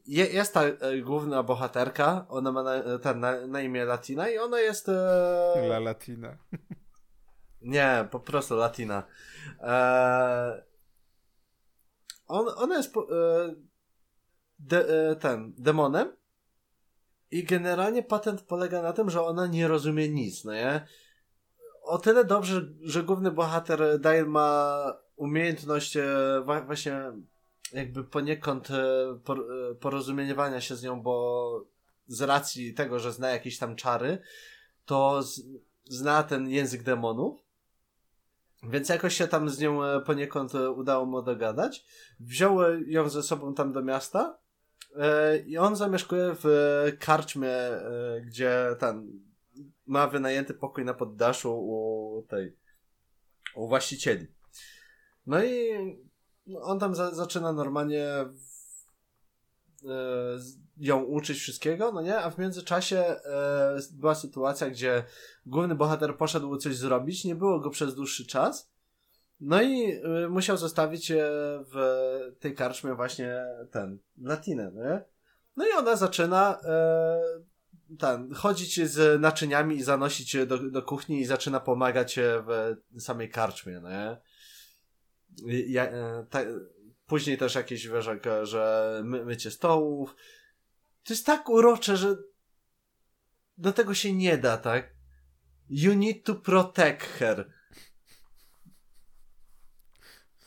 je, jest ta e, główna bohaterka, ona ma na, ten, na, na imię Latina i ona jest... E... La Latina. Nie, po prostu Latina. E... On, ona jest po, e... De, e, ten, demonem i generalnie patent polega na tym, że ona nie rozumie nic, no nie? o tyle dobrze, że główny bohater Dale ma umiejętność e, właśnie jakby poniekąd e, e, porozumiewania się z nią, bo z racji tego, że zna jakieś tam czary, to zna ten język demonów. Więc jakoś się tam z nią poniekąd udało mu dogadać. Wziął ją ze sobą tam do miasta i on zamieszkuje w karczmie, gdzie ten ma wynajęty pokój na poddaszu u tej, u właścicieli. No i on tam za, zaczyna normalnie e, ją uczyć wszystkiego, no nie? A w międzyczasie e, była sytuacja, gdzie główny bohater poszedł coś zrobić, nie było go przez dłuższy czas. No i e, musiał zostawić w tej karczmie właśnie ten, latinę, no nie? No i ona zaczyna e, ten, chodzić z naczyniami i zanosić do, do kuchni i zaczyna pomagać w samej karczmie, no nie? Ja, e, ta, później też jakieś, wiesz, że my, mycie stołów. To jest tak urocze, że do tego się nie da, tak? You need to protect her.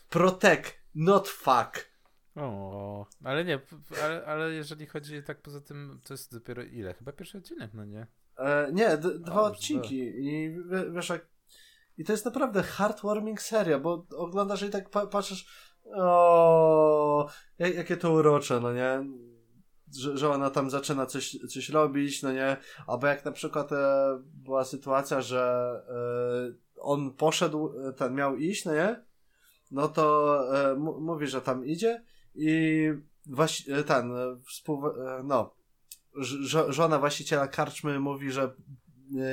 Protect, not fuck. O, ale nie, ale, ale jeżeli chodzi tak poza tym, to jest dopiero ile? Chyba pierwszy odcinek, no nie? E, nie, dwa o, odcinki. I wiesz, jak, i to jest naprawdę heartwarming seria, bo oglądasz i tak pa patrzysz, o, jak, jakie to urocze, no nie? Że, że ona tam zaczyna coś, coś robić, no nie? Albo jak na przykład e, była sytuacja, że e, on poszedł, e, ten miał iść, no nie? No to e, mówi, że tam idzie i właśnie e, ten, współ, e, no, żona właściciela karczmy mówi, że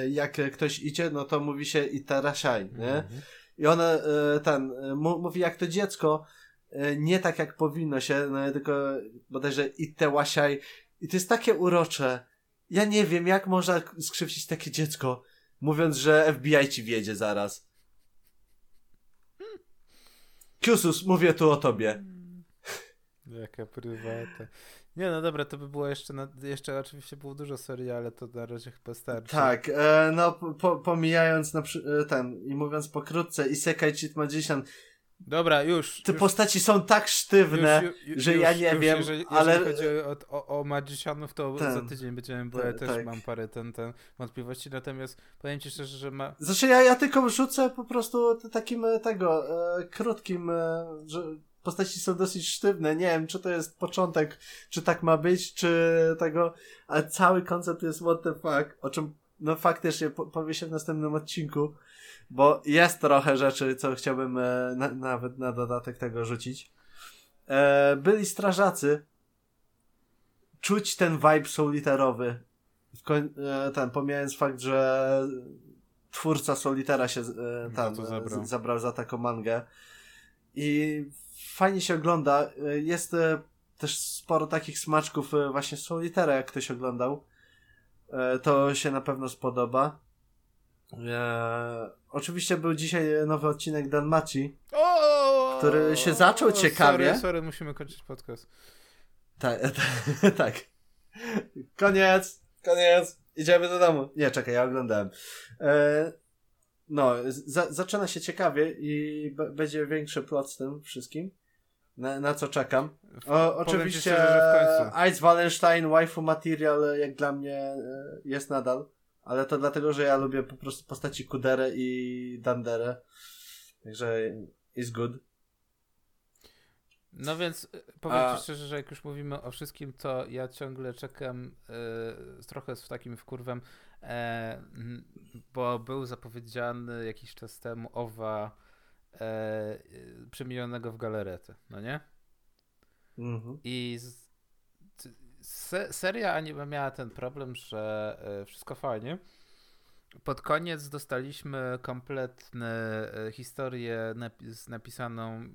jak ktoś idzie, no to mówi się i terasiaj, nie? Mhm. I ona ten, mówi jak to dziecko, nie tak jak powinno się, no tylko bodajże i te łasiaj. I to jest takie urocze. Ja nie wiem, jak można skrzywdzić takie dziecko, mówiąc, że FBI ci wiedzie zaraz. Kiusus, mówię tu o tobie. Jaka prywata. Nie, no dobra, to by było jeszcze, na, jeszcze oczywiście było dużo serii, ale to na razie chyba starczy. Tak, e, no po, pomijając na, e, ten i mówiąc pokrótce, Isekai Cheat Magician Dobra, już. Te już. postaci są tak sztywne, już, już, że ja nie wiem, jeżeli, ale... Jeżeli chodzi o, o, o Magicianów, to ten, za tydzień będziemy, bo ten, ja też tak. mam parę ten, ten wątpliwości, natomiast powiem ci szczerze, że ma... Znaczy ja, ja tylko rzucę po prostu takim e, tego, e, krótkim, e, że postaci są dosyć sztywne. Nie wiem, czy to jest początek, czy tak ma być, czy tego, ale cały koncept jest what the fuck, o czym no faktycznie powie się w następnym odcinku, bo jest trochę rzeczy, co chciałbym e, na, nawet na dodatek tego rzucić. E, byli strażacy. Czuć ten vibe solitarowy. E, ten, pomijając fakt, że twórca Solitera się e, tam zabrał. zabrał za taką mangę. I fajnie się ogląda. E, jest e, też sporo takich smaczków e, właśnie z Solitera, jak ktoś oglądał. To się na pewno spodoba. oczywiście był dzisiaj nowy odcinek Danmachi, który się zaczął ciekawie. Sorry, sorry, musimy kończyć podcast. Tak, tak. Koniec, koniec. Idziemy do domu. Nie, czekaj, ja oglądałem. No, za, zaczyna się ciekawie i będzie większy plot z tym wszystkim na, na co czekam. O, oczywiście szczerze, Ice Wallenstein, waifu material jak dla mnie e, jest nadal, ale to dlatego, że ja lubię po prostu postaci Kudere i Dandere. Także is good. No więc e, powiem A... Szczerze, że jak już mówimy o wszystkim, to ja ciągle czekam y, trochę z takim wkurwem, bo był zapowiedziany jakiś czas temu owa e, przemienionego w galaretę, no nie? Mhm. I z, se, seria anime miała ten problem, że e, wszystko fajnie. Pod koniec dostaliśmy kompletną e, historię napi napisaną, e,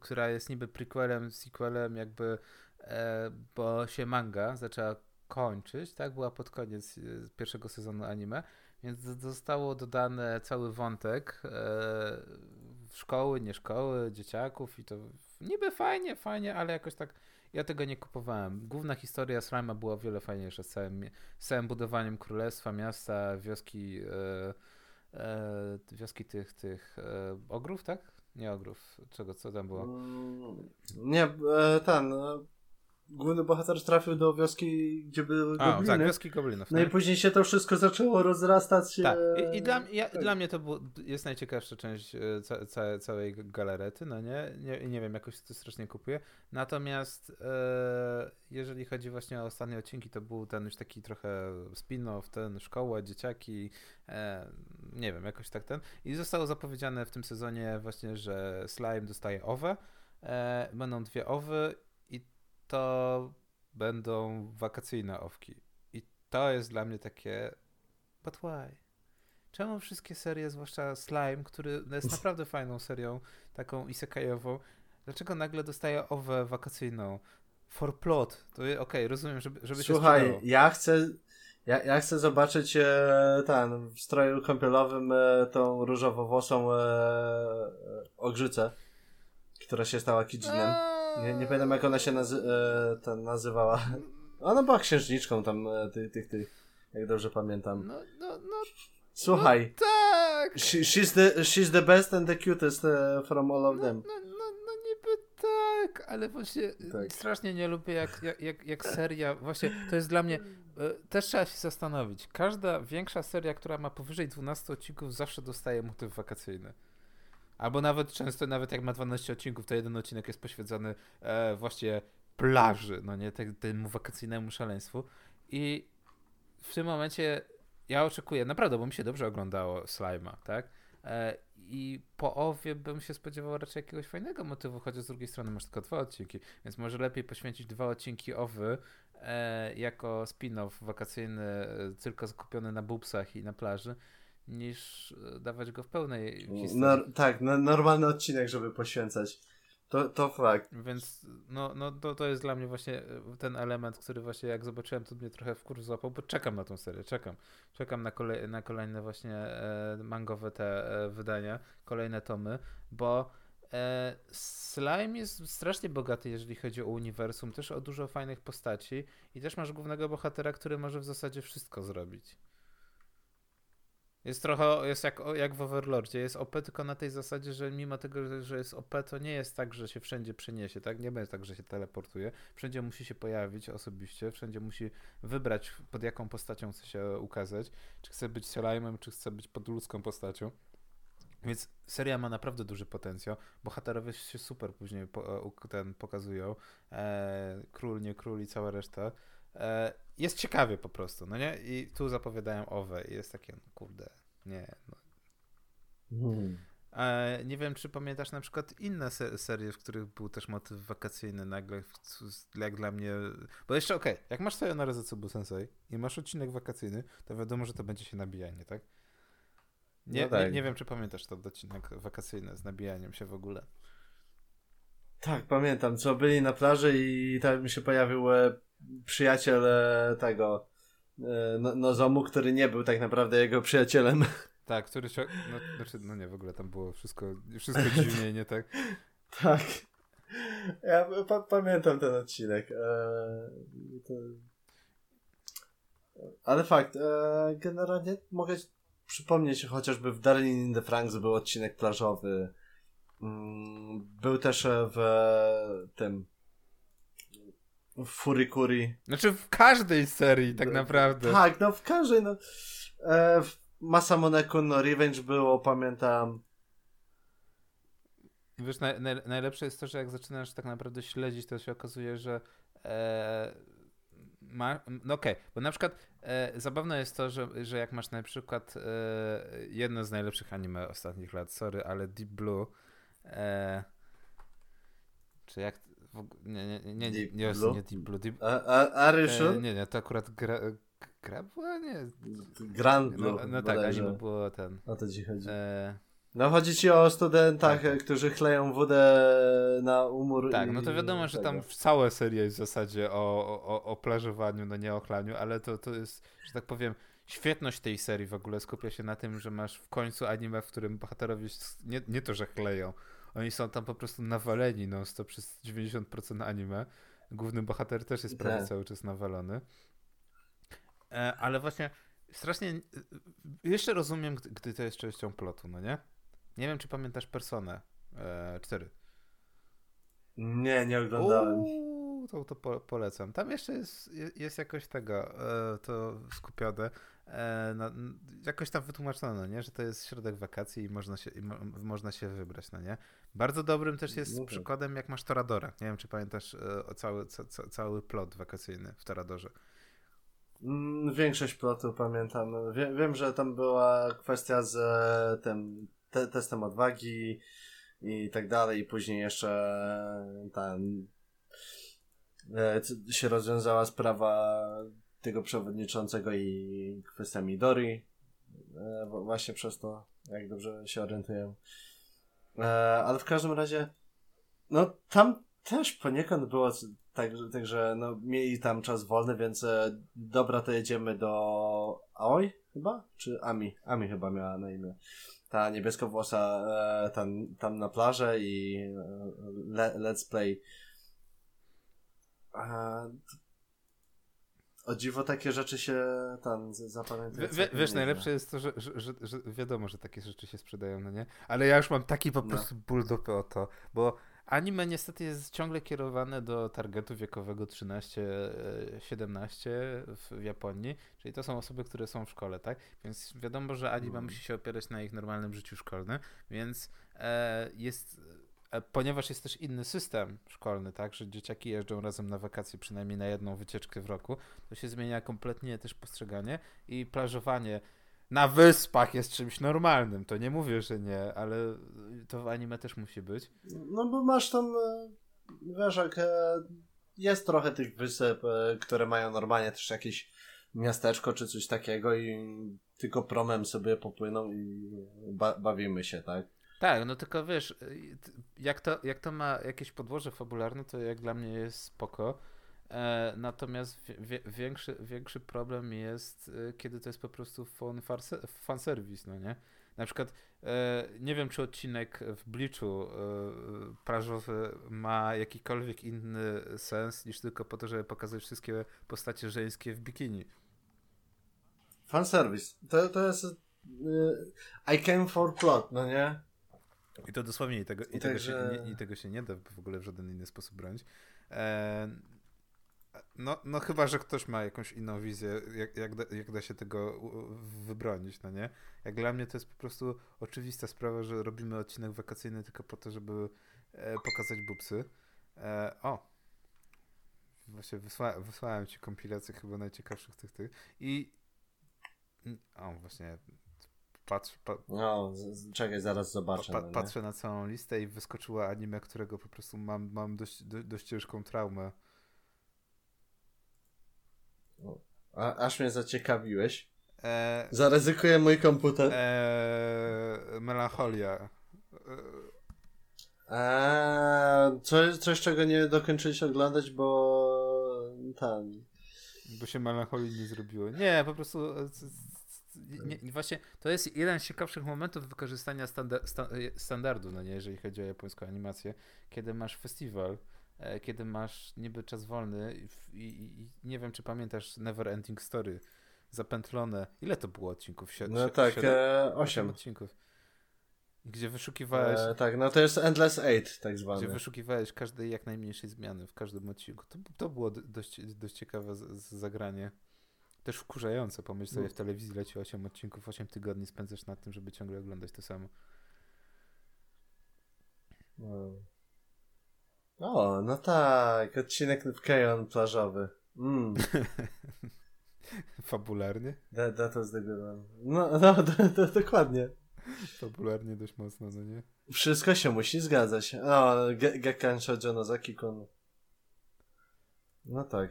która jest niby prequelem, sequelem, jakby, e, bo się manga zaczęła kończyć, tak? Była pod koniec e, pierwszego sezonu anime, więc zostało dodane cały wątek e, szkoły, nie szkoły, dzieciaków i to niby fajnie, fajnie, ale jakoś tak ja tego nie kupowałem. Główna historia Slime'a była o wiele fajniejsza z całym, z całym budowaniem królestwa, miasta, wioski, e, e, wioski tych, tych ogrów, tak? Nie ogrów, czego, co tam było? Mm, Nie, ten. Główny bohater trafił do wioski, gdzie były A, gobliny. tak, wioski goblinów. No i później się to wszystko zaczęło rozrastać. Tak, e, i, i dla, ja, tak. dla mnie to było, jest najciekawsza część e, ca, ca, całej galarety, no nie? nie? Nie wiem, jakoś to strasznie kupuję. Natomiast e, jeżeli chodzi właśnie o ostatnie odcinki, to był ten już taki trochę spin-off, ten szkoła, dzieciaki, e, nie wiem, jakoś tak ten. I zostało zapowiedziane w tym sezonie właśnie, że Slime dostaje owe, e, będą dwie owy to będą wakacyjne owki. I to jest dla mnie takie But why? Czemu wszystkie serie, zwłaszcza Slime, który jest naprawdę fajną serią, taką isekajową, dlaczego nagle dostaje owę wakacyjną? For plot. To okej, rozumiem, żeby, żeby się Słuchaj, ja chcę. Ja, ja chcę zobaczyć e, ten w stroju kąpielowym e, tą różowowłosą e, e, ogrzycę, która się stała Kijinem. Nie, nie pamiętam jak ona się nazy- e, nazywała. Ona była księżniczką tam e, tych, tych, tych, jak dobrze pamiętam. No, no, no Słuchaj, tak! she, she's, the, she's the best and the cutest e, from all of No, them. no, no, no niby tak, ale właśnie Tak. strasznie nie lubię jak, jak, jak, jak seria, właśnie to jest dla mnie, e, też trzeba się zastanowić, każda większa seria, która ma powyżej 12 odcinków zawsze dostaje motyw wakacyjny. Albo nawet często, nawet jak ma 12 odcinków, to jeden odcinek jest poświęcony e, właśnie plaży, no nie, te, temu wakacyjnemu szaleństwu i w tym momencie ja oczekuję, naprawdę, bo mi się dobrze oglądało Slime'a, tak? E, I po owie bym się spodziewał raczej jakiegoś fajnego motywu, chociaż z drugiej strony masz tylko dwa odcinki, więc może lepiej poświęcić dwa odcinki owy e, jako spin-off wakacyjny, e, tylko skupiony na bubsach i na plaży, niż e, dawać go w pełnej historii. No, tak, no, normalny odcinek, żeby poświęcać. To, to fakt. Więc no, no to, to jest dla mnie właśnie e, ten element, który właśnie jak zobaczyłem, to mnie trochę w kurw złapał, bo czekam na tą serię, czekam. Czekam na, kolej, na kolejne właśnie e, mangowe te e, wydania, kolejne tomy, bo e, Slime jest strasznie bogaty, jeżeli chodzi o uniwersum, też o dużo fajnych postaci i też masz głównego bohatera, który może w zasadzie wszystko zrobić. Jest trochę, jest jak, jak w Overlordzie, jest OP tylko na tej zasadzie, że mimo tego, że jest OP, to nie jest tak, że się wszędzie przeniesie, tak? Nie będzie tak, że się teleportuje. Wszędzie musi się pojawić osobiście, wszędzie musi wybrać, pod jaką postacią chce się ukazać. Czy chce być Slime'em, czy chce być podludzką postacią. Więc seria ma naprawdę duży potencjał. Bohaterowie się super później po, u- ten pokazują. E, król, nie król i cała reszta. E, jest ciekawie po prostu, no nie? I tu zapowiadają owe i jest takie, no kurde, nie. No. Hmm. E, nie wiem, czy pamiętasz na przykład inne se serie, w których był też motyw wakacyjny nagle, jak dla mnie... Bo jeszcze okej, jak masz sobie na Rezetsubu Sensei i masz odcinek wakacyjny, to wiadomo, że to będzie się nabijanie, tak? Nie, No tak. nie, nie wiem, czy pamiętasz ten odcinek wakacyjny z nabijaniem się w ogóle. Tak, pamiętam, co byli na plaży i tam mi się pojawił przyjaciel e, tego e, no, Nozomu, który nie był tak naprawdę jego przyjacielem. Tak, który się... No, znaczy, no nie, w ogóle tam było wszystko, wszystko dziwnie, nie tak? tak. Ja pa pamiętam ten odcinek. E, to... Ale fakt, generalnie mogę przypomnieć chociażby w Darling in the Franks był odcinek plażowy. Mm, Był też w tym w Furikuri. Znaczy w każdej serii tak naprawdę. Tak, no w każdej, no. E, Kun no Revenge było, pamiętam. Wiesz, naj, naj, najlepsze jest to, że jak zaczynasz tak naprawdę śledzić, to się okazuje, że e, ma, no okej, bo na przykład e, zabawne jest to, że, że jak masz na przykład e, jedno z najlepszych anime ostatnich lat, sorry, ale Deep Blue, e, czy jak, nie, nie, nie, nie, nie, nie, Deep Blue, Deep, A, a, are you e, nie, nie, to akurat gra, gra była, nie, Grand no, Blue. no tak, anime było ten, O to ci chodzi. e, No chodzi ci o studentach, Tak. którzy chleją wódę na umór. Tak, no to wiadomo, że tam cała seria jest w zasadzie o, o, o plażowaniu, no nie o chlaniu, ale to, to jest, że tak powiem, świetność tej serii w ogóle skupia się na tym, że masz w końcu anime, w którym bohaterowie nie, nie to, że chleją, oni są tam po prostu nawaleni non stop przez 90% anime. Główny bohater też jest prawie Tak. cały czas nawalony. E, ale właśnie strasznie. y, Jeszcze rozumiem, gdy, gdy to jest częścią plotu, no nie? Nie wiem, czy pamiętasz Personę e, 4. Nie, nie oglądałem. Uuu, to, to po, polecam. Tam jeszcze jest, je- jest jakoś tego, e, to skupione. E, na, jakoś tam wytłumaczone, no nie? Że to jest środek wakacji i można się, i mo, można się wybrać, no nie? Bardzo dobrym też jest No tak. przykładem, jak masz Toradora. Nie wiem, czy pamiętasz e, o cały, ca, ca, cały plot wakacyjny w Toradorze. Mm, Większość plotu pamiętam. Wie, wiem, że tam była kwestia z e, tym te, testem odwagi i tak dalej, i później jeszcze e, tam c- się rozwiązała sprawa tego przewodniczącego i kwestia Midori. Właśnie przez to, jak dobrze się orientuję. E, ale w każdym razie, no tam też poniekąd było c- tak, tak, no, mieli tam czas wolny, więc e, dobra, to jedziemy do Aoi chyba? Czy Ami? Ami chyba miała na imię. Ta niebieskowłosa e, tam, tam na plażę i e, le, let's play. E, o dziwo takie rzeczy się tam z- zapamiętają. Wie, wie, wiesz, najlepsze jest to, że, że, że, że wiadomo, że takie rzeczy się sprzedają, no nie? Ale ja już mam taki po No. prostu ból dupy o to, bo anime niestety jest ciągle kierowane do targetu wiekowego 13-17 w Japonii, czyli to są osoby, które są w szkole, tak? Więc wiadomo, że anime Mhm. musi się opierać na ich normalnym życiu szkolnym, więc e, jest... Ponieważ jest też inny system szkolny, tak, że dzieciaki jeżdżą razem na wakacje, przynajmniej na jedną wycieczkę w roku, to się zmienia kompletnie też postrzeganie i plażowanie na wyspach jest czymś normalnym. To nie mówię, że nie, ale to w anime też musi być. No bo masz tam, e, wiesz, jak e, jest trochę tych wysep, e, które mają normalnie też jakieś miasteczko czy coś takiego i tylko promem sobie popłyną i ba bawimy się, tak? Tak, no tylko wiesz, y, jak to, jak to ma jakieś podłoże fabularne, to jak dla mnie jest spoko. E, natomiast wie, większy, większy problem jest, y, kiedy to jest po prostu fanserwis, no nie? Na przykład, e, nie wiem, czy odcinek w Bleachu e, plażowy ma jakikolwiek inny sens, niż tylko po to, żeby pokazać wszystkie postacie żeńskie w bikini. Fanservice. To, to jest e, I came for plot, no nie? I to dosłownie i tego, i, tego się, Także- nie, i tego się nie da w ogóle w żaden inny sposób bronić. E, no, no chyba, że ktoś ma jakąś inną wizję, jak, jak, da, jak da się tego wybronić, no nie? Jak dla mnie to jest po prostu oczywista sprawa, że robimy odcinek wakacyjny tylko po to, żeby e, pokazać bubsy. E, o! Właśnie wysła, wysłałem ci kompilację chyba najciekawszych tych tych i o właśnie patrz, pa, No, czekaj, zaraz zobaczę. Pa, no nie? patrzę na całą listę i wyskoczyła anime, którego po prostu mam, mam dość, do, dość ciężką traumę. A, aż mnie zaciekawiłeś. E, Zaryzykuję mój komputer. e, melancholia. E, coś, coś, czego nie dokończyliście oglądać, bo tam. bo się melancholii nie zrobiło. Nie, po prostu. Nie, nie, właśnie to jest jeden z ciekawszych momentów wykorzystania sta, e, standardu, no nie, jeżeli chodzi o japońską animację, kiedy masz festiwal, e, kiedy masz niby czas wolny i, i, i nie wiem, czy pamiętasz Never Ending Story zapętlone. Ile to było odcinków? Sie, No tak, siedem? e, Osiem 8. odcinków. Gdzie wyszukiwałeś, E, tak, no to jest Endless Eight, tak gdzie zwany. wyszukiwałeś każdej jak najmniejszej zmiany w każdym odcinku. To, to było dość, dość ciekawe z, z zagranie. Też wkurzające. Pomyśl sobie, w telewizji leci 8 odcinków, 8 tygodni spędzasz nad tym, żeby ciągle oglądać to samo. No. O, no tak, odcinek w Kejon plażowy. Mm, Fabularnie? was the good one. No, no do, do, dokładnie. Fabularnie dość mocno, no nie? Wszystko się musi zgadzać. O, Ge- Gekkan Shoujo Nozaki-kun. No tak.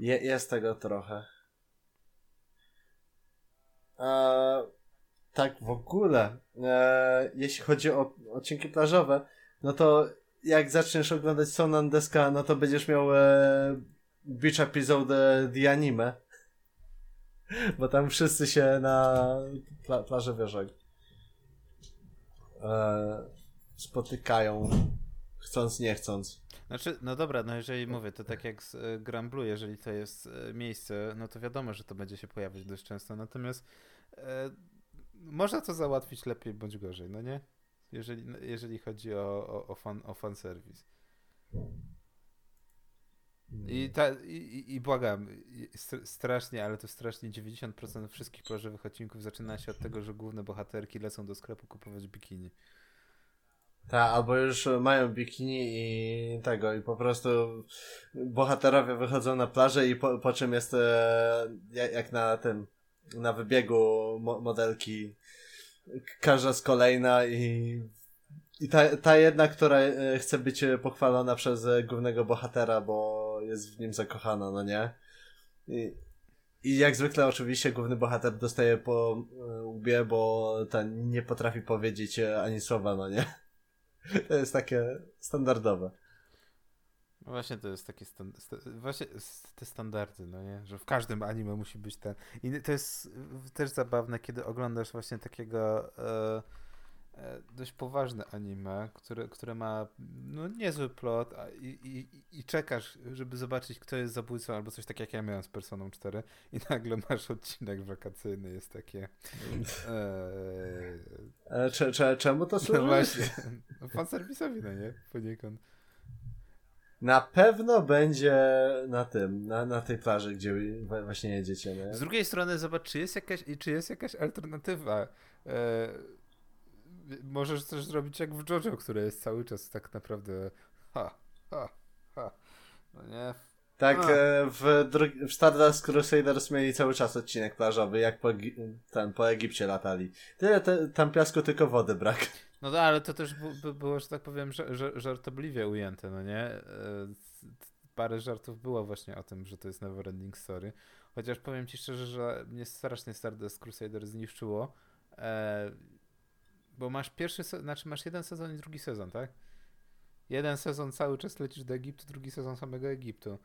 Je, jest tego trochę. E, tak w ogóle, e, jeśli chodzi o odcinki plażowe, no to jak zaczniesz oglądać Sonan Deska, no to będziesz miał e, Beach Episode The Anime. Bo tam wszyscy się na pla plaży wieżą e, spotykają. Chcąc, nie chcąc. Znaczy, no dobra, no jeżeli mówię, to tak jak z y, Grand Blue, jeżeli to jest y, miejsce, no to wiadomo, że to będzie się pojawiać dość często, natomiast y, można to załatwić lepiej bądź gorzej, no nie? Jeżeli, jeżeli chodzi o, o, o, fan, o fanserwis. I, ta, i, i błagam, strasznie, ale to strasznie 90% wszystkich plażowych odcinków zaczyna się od tego, że główne bohaterki lecą do sklepu kupować bikini. Tak, albo już mają bikini i tego, i po prostu bohaterowie wychodzą na plażę i po, po czym jest e, jak na tym, na wybiegu mo modelki każda z kolejna i i ta, ta jedna, która e, chce być pochwalona przez głównego bohatera, bo jest w nim zakochana, no nie? I, i jak zwykle oczywiście główny bohater dostaje po e, łbie, bo ten nie potrafi powiedzieć ani słowa, no nie? To jest takie standardowe. No właśnie to jest takie sta właśnie te standardy, no nie? Że w każdym anime musi być ten. I to jest też zabawne, kiedy oglądasz właśnie takiego E, dość poważne anime, które, które ma no, niezły plot a, i, i, i czekasz, żeby zobaczyć, kto jest zabójcą, albo coś takiego jak ja miałem z Personą 4 i nagle masz odcinek wakacyjny, jest takie... E, e, cze, cze, czemu to służy? No właśnie, no, fanserwisowi, no nie? Poniekąd. Na pewno będzie na tym, na, na tej plaży, gdzie właśnie jedziecie, nie? Z drugiej strony zobacz, czy jest jakaś, czy jest jakaś alternatywa. E, możesz też zrobić jak w JoJo, które jest cały czas tak naprawdę ha, ha, ha. No nie? Tak, e, w, w Stardust Crusaders mieli cały czas odcinek plażowy, jak po, ten, po Egipcie latali. Tyle te, tam piasku, tylko wody brak. No tak, ale to też by, było, że tak powiem, żartobliwie ujęte, no nie? E, parę żartów było właśnie o tym, że to jest Neverending Story. Chociaż powiem ci szczerze, że mnie strasznie Stardust Crusaders zniszczyło. E, bo masz pierwszy, znaczy masz jeden sezon i drugi sezon, tak? Jeden sezon cały czas lecisz do Egiptu, drugi sezon samego Egiptu.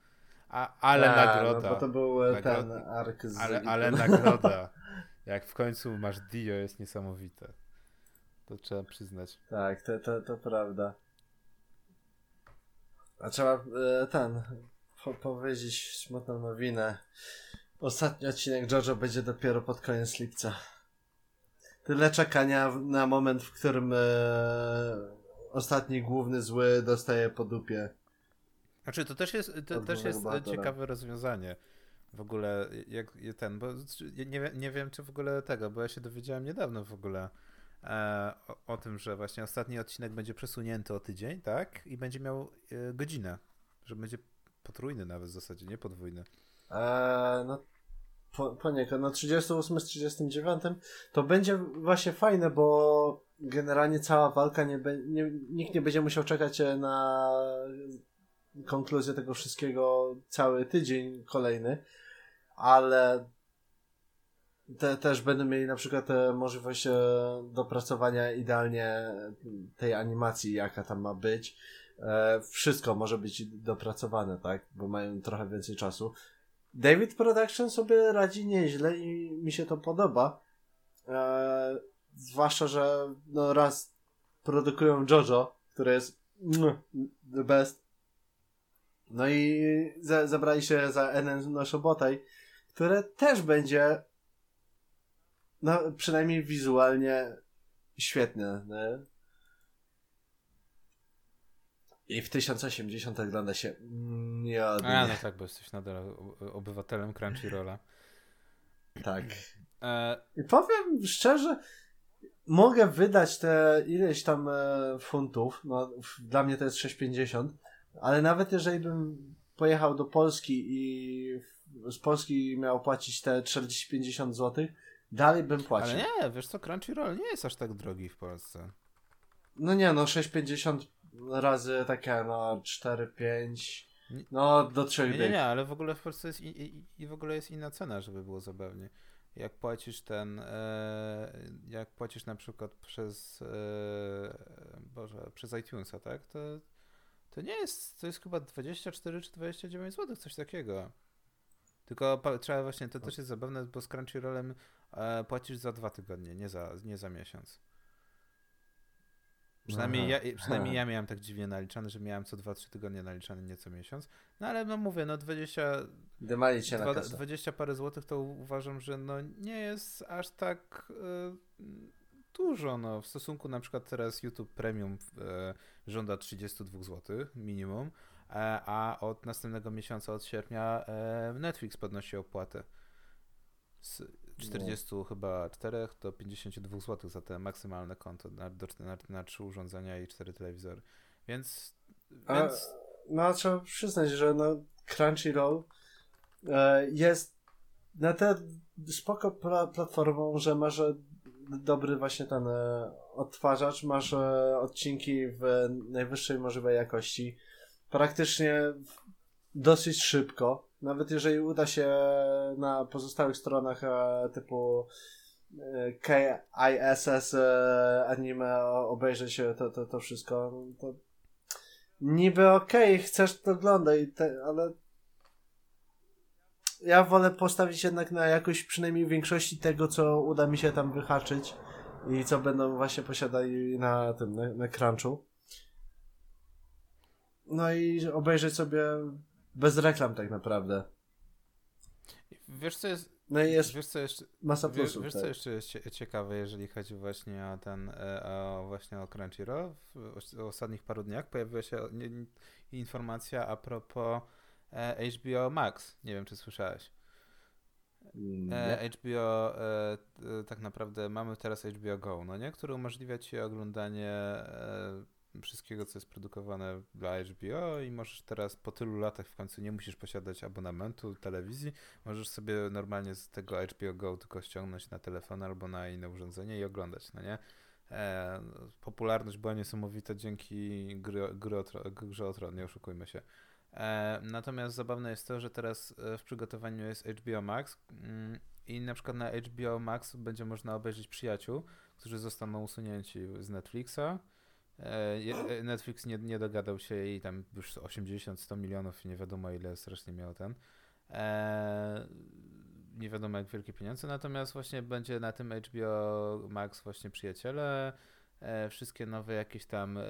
A, ale A, nagroda. No bo to był e, ten ark z ale, ale nagroda. Jak w końcu masz Dio jest niesamowite. To trzeba przyznać. Tak, to, to, to prawda. A trzeba e, ten po, powiedzieć smutną nowinę. Ostatni odcinek JoJo będzie dopiero pod koniec lipca. Tyle czekania na moment, w którym e, ostatni główny zły dostaje po dupie. Znaczy, to też jest, to też jest ciekawe rozwiązanie. W ogóle, jak ten, bo nie, nie wiem, czy w ogóle tego, bo ja się dowiedziałem niedawno w ogóle e, o, o, tym, że właśnie ostatni odcinek będzie przesunięty o tydzień, tak? I będzie miał e, godzinę, że będzie potrójny nawet w zasadzie, nie podwójny. E, no po, poniekąd na 38 z 39 to będzie właśnie fajne, bo generalnie cała walka nie, be, nie nikt nie będzie musiał czekać e, na konkluzję tego wszystkiego cały tydzień kolejny, ale te, też będą mieli na przykład e, możliwość e, dopracowania idealnie tej animacji, jaka tam ma być. Wszystko może być dopracowane, tak? Bo mają trochę więcej czasu. David Production sobie radzi nieźle i mi się to podoba. Eee, zwłaszcza, że no raz produkują JoJo, które jest the best. No i za, zabrali się za Enen no Shobotai, które też będzie no, przynajmniej wizualnie świetne. Nie? I w 1080 ogląda się miodnie. A, no tak, bo jesteś nadal obywatelem Crunchyrolla. Tak. E... I powiem szczerze, mogę wydać te ileś tam e, funtów, no dla mnie to jest 6,50, ale nawet jeżeli bym pojechał do Polski i z Polski miał płacić te 40-50 zł, dalej bym płacił. Ale nie, wiesz co, Crunchyroll nie jest aż tak drogi w Polsce. No nie, no 6,50 razy takie no 4, 5, no do 3 Nie, nie, nie, ale w ogóle w Polsce jest i, i, i w ogóle jest inna cena, żeby było zabawnie. Jak płacisz ten, e, jak płacisz na przykład przez, e, Boże, przez iTunesa, tak, to, to nie jest, to jest chyba 24 czy 29 zł, coś takiego. Tylko trzeba właśnie, to też jest zabawne, bo z Crunchyrollem e, płacisz za dwa tygodnie, nie za, nie za miesiąc. Przynajmniej ja, przynajmniej ja miałem tak dziwnie naliczane, że miałem co 2-3 tygodnie naliczane, nie co miesiąc. No ale no mówię, no 20, Dymali cię na 20, kasę. 20 parę złotych to uważam, że no nie jest aż tak y, dużo, no w stosunku na przykład teraz YouTube Premium y, żąda 32 zł minimum, e, a od następnego miesiąca, od sierpnia e, Netflix podnosi opłatę z 40 no. chyba 4 do 52 zł za te maksymalne konto na, na, na 3 urządzenia i 4 telewizory. Więc, A, więc... No trzeba przyznać, że no Crunchyroll e, jest na tę spoko pla platformą, że masz dobry właśnie ten e, odtwarzacz, masz e, odcinki w najwyższej możliwej jakości. Praktycznie dosyć szybko. Nawet jeżeli uda się na pozostałych stronach e, typu e, KISS e, anime obejrzeć to, to, to wszystko, to niby okej, okay, chcesz to oglądać, ale ja wolę postawić jednak na jakość przynajmniej większości tego, co uda mi się tam wyhaczyć i co będą właśnie posiadali na tym, na, na crunchu. No i obejrzeć sobie bez reklam tak naprawdę. Wiesz co jest... No i jest wiesz, co jeszcze, masa plusów. Wiesz, wiesz co jeszcze jest ciekawe, jeżeli chodzi właśnie o ten, e, o, właśnie o Crunchyroll? W, ostatnich paru dniach pojawiła się informacja a propos e, HBO Max. Nie wiem, czy słyszałeś. E, HBO, e, tak naprawdę mamy teraz HBO Go, no nie? Który umożliwia ci oglądanie wszystkiego, co jest produkowane dla HBO i możesz teraz po tylu latach w końcu nie musisz posiadać abonamentu telewizji, możesz sobie normalnie z tego HBO Go tylko ściągnąć na telefon albo na inne urządzenie i oglądać, no nie? E, popularność była niesamowita dzięki gry, gry o, grze o Tron, nie oszukujmy się. E, natomiast zabawne jest to, że teraz e, w przygotowaniu jest HBO Max mm, i na przykład na HBO Max będzie można obejrzeć przyjaciół, którzy zostaną usunięci z Netflixa, Netflix nie, nie dogadał się i tam już 80-100 milionów, nie wiadomo ile strasznie miał ten. E, nie wiadomo jak wielkie pieniądze, natomiast właśnie będzie na tym HBO Max właśnie Przyjaciele, e, wszystkie nowe jakieś tam e,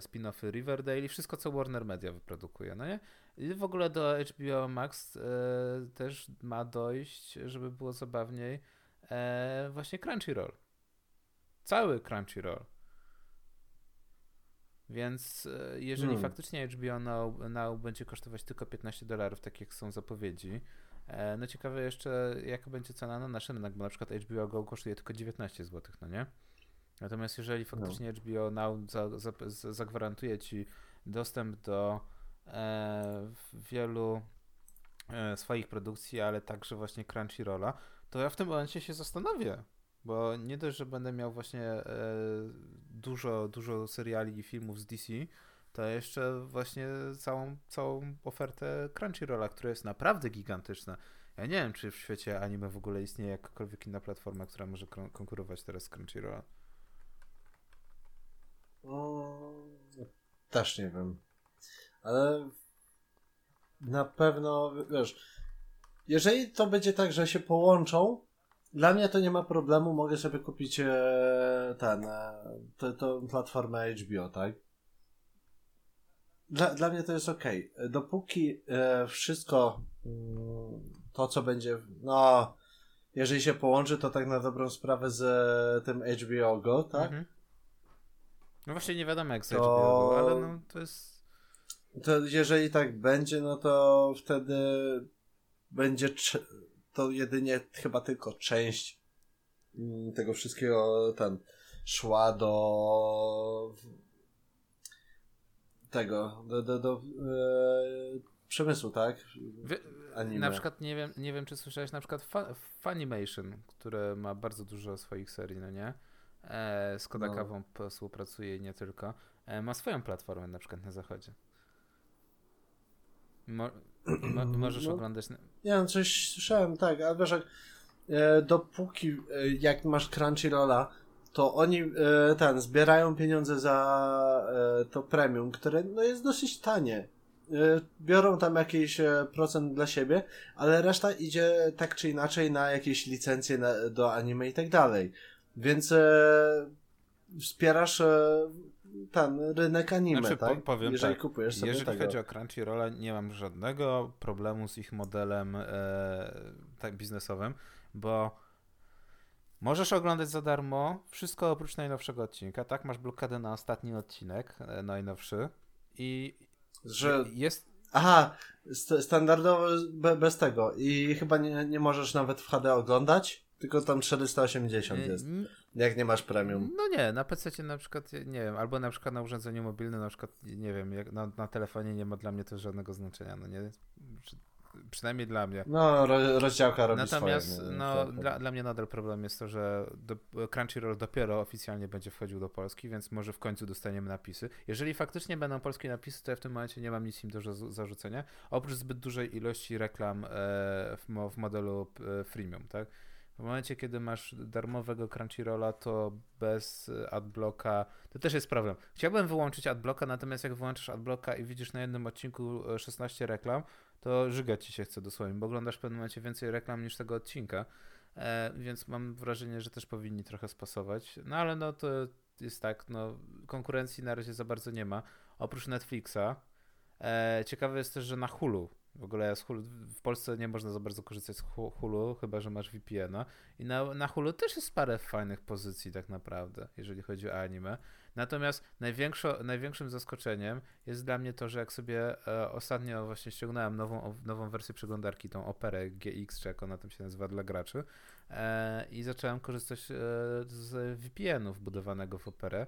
spin-offy Riverdale i wszystko co Warner Media wyprodukuje, no nie? I w ogóle do HBO Max e, też ma dojść, żeby było zabawniej, właśnie Crunchyroll. Cały Crunchyroll. Więc e, jeżeli hmm. faktycznie HBO Now, Now będzie kosztować tylko 15 dolarów, tak jak są zapowiedzi, e, no ciekawe jeszcze, jaka będzie cena na nasz rynek, bo na przykład HBO Go kosztuje tylko 19 zł, no nie? Natomiast jeżeli faktycznie no. HBO Now za, za, za, zagwarantuje ci dostęp do e, wielu e, swoich produkcji, ale także właśnie Crunchyrolla, to ja w tym momencie się zastanowię, bo nie dość, że będę miał właśnie e, dużo, dużo seriali i filmów z DC, to jeszcze właśnie całą, całą ofertę Crunchyrolla, która jest naprawdę gigantyczna. Ja nie wiem, czy w świecie anime w ogóle istnieje jakakolwiek inna platforma, która może konkurować teraz z Crunchyrolla. też nie wiem. Ale na pewno, wiesz, jeżeli to będzie tak, że się połączą, dla mnie to nie ma problemu, mogę sobie kupić e, ten, e, tą platformę HBO, tak? Dla, dla mnie to jest ok. Dopóki e, wszystko mm, to, co będzie, no, jeżeli się połączy, to tak na dobrą sprawę z tym HBO Go, tak? Mhm. No właśnie nie wiadomo jak z to... HBO Go, ale no to jest... To jeżeli tak będzie, no to wtedy będzie to jedynie chyba tylko część mm, tego wszystkiego ten szła do tego, do, do, do e, przemysłu, tak? Wy, Na przykład nie wiem, nie wiem, czy słyszałeś na przykład Funimation, które ma bardzo dużo swoich serii, no nie? E, z Kodakawą no. współpracuje i nie tylko. E, ma swoją platformę na przykład na zachodzie. Mo Mo możesz no, oglądać. Nie no, coś słyszałem, tak, ale wiesz, jak, e, dopóki e, jak masz Crunchyrolla, to oni e, ten zbierają pieniądze za e, to premium, które no, jest dosyć tanie. E, biorą tam jakiś e, procent dla siebie, ale reszta idzie tak czy inaczej na jakieś licencje na, do anime i tak dalej. Więc wspierasz ten rynek anime, Znaczy, tak? po- powiem Jeżeli tak, kupujesz sobie Jeżeli tego. chodzi o Crunchyrolla, nie mam żadnego problemu z ich modelem e, tak biznesowym, bo możesz oglądać za darmo wszystko oprócz najnowszego odcinka, tak? Masz blokadę na ostatni odcinek, e, najnowszy i Że... jest Aha, st- standardowo be, bez tego. I chyba nie, nie możesz nawet w HD oglądać, tylko tam 480 e, jest, jak nie masz premium. No nie, na PC na przykład, nie wiem, albo na przykład na urządzeniu mobilnym, na przykład, nie wiem, jak na, na telefonie nie ma dla mnie to żadnego znaczenia, no nie? Przy, przynajmniej dla mnie. No, ro, rozdziałka robi Natomiast swoje. nie? no, dla, dla mnie nadal problem jest to, że do, Crunchyroll dopiero oficjalnie będzie wchodził do Polski, więc może w końcu dostaniemy napisy. Jeżeli faktycznie będą polskie napisy, to ja w tym momencie nie mam nic im do za- zarzucenia, oprócz zbyt dużej ilości reklam e, w, w modelu e, freemium, tak? W momencie, kiedy masz darmowego Crunchyrolla, to bez e, adblocka to też jest problem. Chciałbym wyłączyć adblocka, natomiast jak wyłączysz adblocka i widzisz na jednym odcinku e, 16 reklam, to żygać ci się chce dosłownie, bo oglądasz w pewnym momencie więcej reklam niż tego odcinka, e, więc mam wrażenie, że też powinni trochę spasować. No ale no to jest tak, no konkurencji na razie za bardzo nie ma, oprócz Netflixa. E, ciekawe jest też, że na Hulu, w ogóle z Hulu, w Polsce nie można za bardzo korzystać z Hu- Hulu, chyba że masz VPN-a. I na, na Hulu też jest parę fajnych pozycji tak naprawdę, jeżeli chodzi o anime. Natomiast największym zaskoczeniem jest dla mnie to, że jak sobie e, ostatnio właśnie ściągnąłem nową, nową wersję przeglądarki, tą Operę GX, czy jak ona tam się nazywa dla graczy, e, i zacząłem korzystać e, z VPN-u wbudowanego w Operę.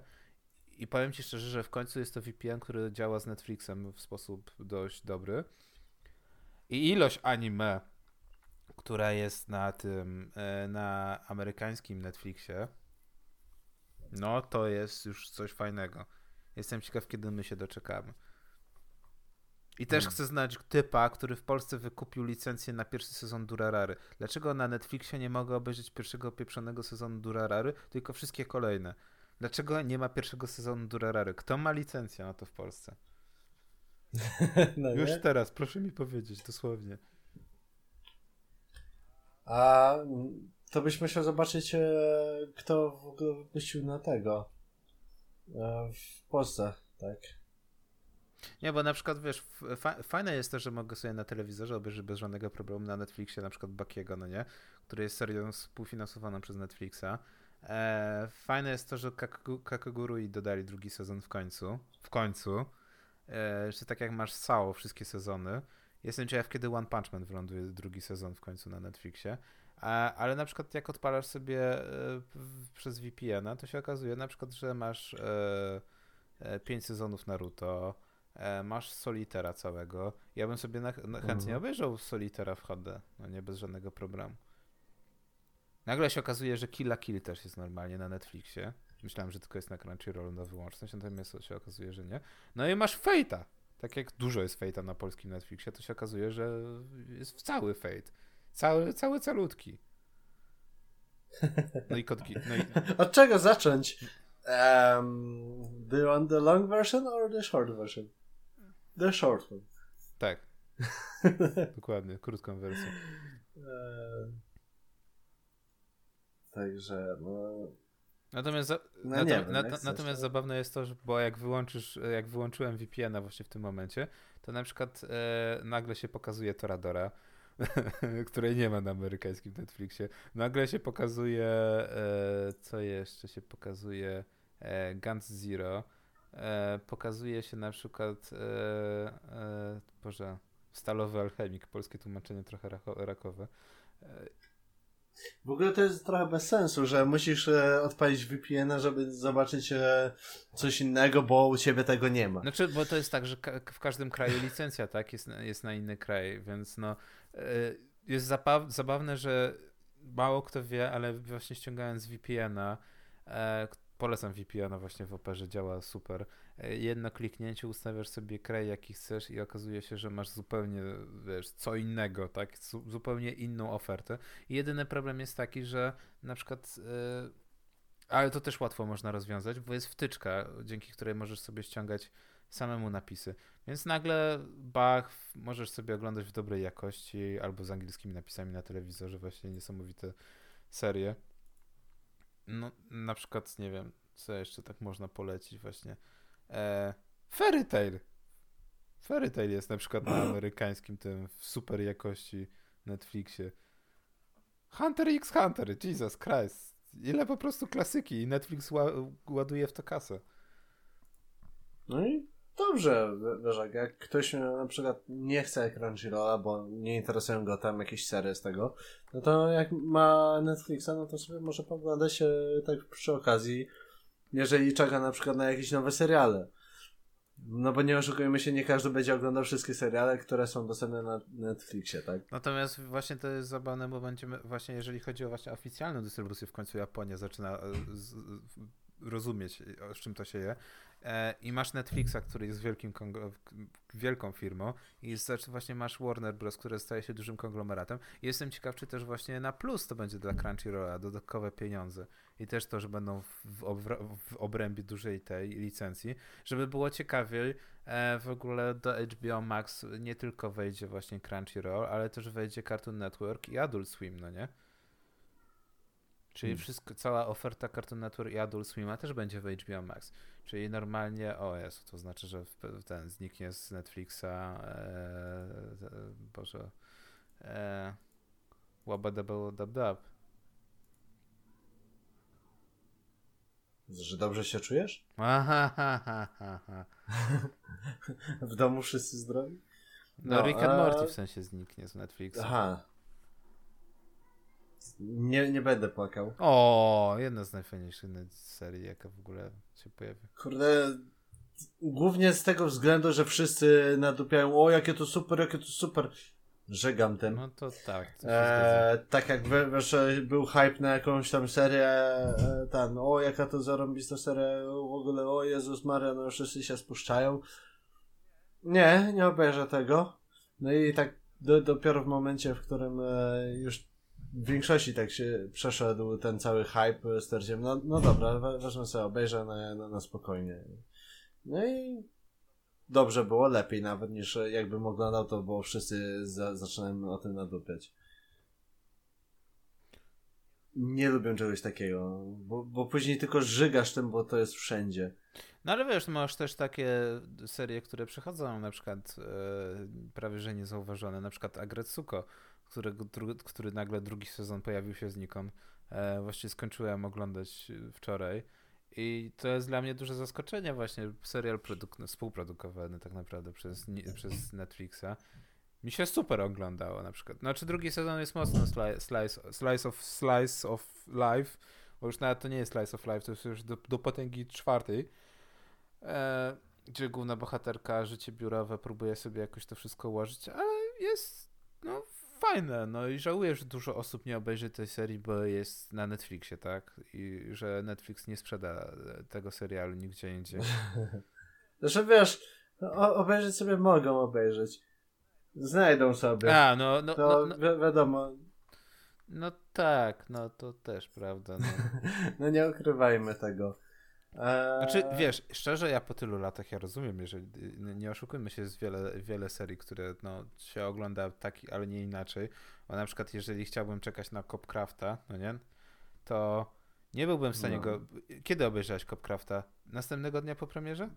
I powiem Ci szczerze, że w końcu jest to VPN, który działa z Netflixem w sposób dość dobry. I ilość anime, która jest na tym, e, na amerykańskim Netflixie, no to jest już coś fajnego. Jestem ciekaw, kiedy my się doczekamy. I też Hmm. chcę znać typa, który w Polsce wykupił licencję na pierwszy sezon Durarary. Dlaczego na Netflixie nie mogę obejrzeć pierwszego pieprzonego sezonu Durarary, tylko wszystkie kolejne? Dlaczego nie ma pierwszego sezonu Durarary? Kto ma licencję na to w Polsce? no, Już nie? teraz, proszę mi powiedzieć, dosłownie. A mm, to byś musiał zobaczyć, e, kto w ogóle wypuścił na tego. E, w Polsce, tak. Nie, bo na przykład wiesz, fa- fajne jest to, że mogę sobie na telewizorze obejrzeć bez żadnego problemu na Netflixie na przykład Bakiego, no nie? Który jest serią współfinansowaną przez Netflixa. E, fajne jest to, że Kakegurui dodali drugi sezon w końcu. W końcu. E, że tak jak masz Sao wszystkie sezony. Jestem ciekaw, kiedy One Punch Man wyląduje drugi sezon w końcu na Netflixie. Ale na przykład jak odpalasz sobie e, przez VPN-a, to się okazuje na przykład, że masz e, pięć sezonów Naruto, masz Solitera całego. Ja bym sobie na, na, chętnie Mhm. obejrzał Solitera w HD, no nie bez żadnego problemu. Nagle się okazuje, że Kill la Kill też jest normalnie na Netflixie. Myślałem, że tylko jest na Crunchyroll na wyłączność, natomiast się okazuje, że nie. No i masz Fate'a. Tak jak dużo jest Fate'a na polskim Netflixie, to się okazuje, że jest cały Fate. Cały, cały calutki. No i kotki. No i, Od czego zacząć? Um, do you want the long version or the short version? The short one. tak. Dokładnie, krótką wersję. E, Także, no. Natomiast, za, No nato- wiem, chcesz, natomiast to- zabawne jest to, że, bo jak wyłączysz, jak wyłączyłem VPN-a właśnie w tym momencie, to na przykład e, nagle się pokazuje Toradora, której nie ma na amerykańskim Netflixie. Nagle się pokazuje, e, co jeszcze się pokazuje, e, Guns Zero. E, pokazuje się na przykład, e, e, Boże, Stalowy Alchemik, polskie tłumaczenie trochę racho- rakowe. W ogóle to jest trochę bez sensu, że musisz e, odpalić VPN-a, żeby zobaczyć e, coś innego, bo u ciebie tego nie ma. Znaczy, bo to jest tak, że w każdym kraju licencja, tak, jest, jest na inny kraj, więc no e, jest zabaw- zabawne, że mało kto wie, ale właśnie ściągając VPN-a, polecam VPN-a właśnie w Operze, działa super. E, jedno kliknięcie ustawiasz sobie kraj jaki chcesz i okazuje się, że masz zupełnie, wiesz, co innego, tak, Zu- zupełnie inną ofertę. I jedyny problem jest taki, że na przykład e, ale to też łatwo można rozwiązać, bo jest wtyczka, dzięki której możesz sobie ściągać samemu napisy. Więc nagle bach, możesz sobie oglądać w dobrej jakości albo z angielskimi napisami na telewizorze, właśnie niesamowite serie. No, na przykład, nie wiem, co jeszcze tak można polecić właśnie. E, Fairy Tail. Fairy Tail jest na przykład na amerykańskim tym w super jakości Netflixie. Hunter x Hunter, Jesus Christ. Ile po prostu klasyki i Netflix ła ładuje w to kasę. No i dobrze, wiesz, jak ktoś na przykład nie chce Crunchyrolla, bo nie interesują go tam jakieś serie z tego, no to jak ma Netflixa, no to sobie może poglądać się tak przy okazji, jeżeli czeka na przykład na jakieś nowe seriale. No bo nie oszukujmy się, nie każdy będzie oglądał wszystkie seriale, które są dostępne na Netflixie, tak? Natomiast właśnie to jest zabawne, bo będziemy właśnie jeżeli chodzi o właśnie oficjalną dystrybucję, w końcu Japonia zaczyna e, z, z, rozumieć, z czym to się je. E, I masz Netflixa, który jest wielkim wielką firmą i jest, właśnie masz Warner Bros., który staje się dużym konglomeratem. I jestem ciekaw, czy też właśnie na plus to będzie dla Crunchyrolla dodatkowe pieniądze i też to, że będą w, w obrębie dużej tej licencji, żeby było ciekawiej e, w ogóle do HBO Max nie tylko wejdzie właśnie Crunchyroll, ale też wejdzie Cartoon Network i Adult Swim, no nie? Czyli hmm. wszystko, cała oferta Cartoon Network i Adult Swima też będzie w HBO Max. Czyli normalnie, o jest, to znaczy, że ten zniknie z Netflixa, e, boże, e, Wabadabadabdab. Że dobrze się czujesz? Aha, ha, ha, ha, w domu wszyscy zdrowi? No, no Rick and. Morty w sensie zniknie z Netflixa. Aha. Nie, nie będę płakał. O, jedna z najfajniejszych serii, jaka w ogóle się pojawi. Kurde, głównie z tego względu, że wszyscy nadupiają, o jakie to super, jakie to super. Żegam tym. No to tak. To e, tak jak wiesz, był hype na jakąś tam serię, e, ten, o jaka to zarąbista seria, w ogóle, o Jezus Maria, no wszyscy się spuszczają. Nie, nie obejrzę tego. No i tak do, dopiero w momencie, w którym e, już w większości tak się przeszedł ten cały hype, stwierdziłem, no, no dobra, wezmę sobie, obejrzę na, na, na spokojnie. No i dobrze było, lepiej nawet niż jakbym oglądał to, bo wszyscy za, o tym nadupiać. Nie lubię czegoś takiego, bo, bo później tylko żygasz tym, bo to jest wszędzie. No ale wiesz, masz też takie serie, które przechodzą na przykład e, prawie że niezauważone, na przykład Agretsuko, którego, który nagle drugi sezon pojawił się znikąd. E, właściwie skończyłem oglądać wczoraj i to jest dla mnie duże zaskoczenie właśnie, serial produk- współprodukowany tak naprawdę przez, przez Netflixa. Mi się super oglądało na przykład. Znaczy drugi sezon jest mocno slice, slice, slice, of, slice of life, bo już nawet to nie jest slice of life, to jest już do, do potęgi czwartej. E, gdzie główna bohaterka, życie biurowe, próbuje sobie jakoś to wszystko ułożyć, ale jest no fajne, no i żałuję, że dużo osób nie obejrzy tej serii, bo jest na Netflixie, tak? I że Netflix nie sprzeda tego serialu nigdzie indziej. Zresztą wiesz, o, obejrzeć sobie mogą obejrzeć. Znajdą sobie. A, no, no, to no, no, wi wiadomo. No tak, no to też prawda. No, no nie ukrywajmy tego. Eee... Znaczy, wiesz, szczerze, ja po tylu latach ja rozumiem, jeżeli nie oszukujmy się, jest wiele, wiele serii, które no, się ogląda tak, ale nie inaczej. Bo na przykład, jeżeli chciałbym czekać na Copcrafta, no nie, to nie byłbym w stanie no. go. Kiedy obejrzałeś Copcrafta? Następnego dnia po premierze?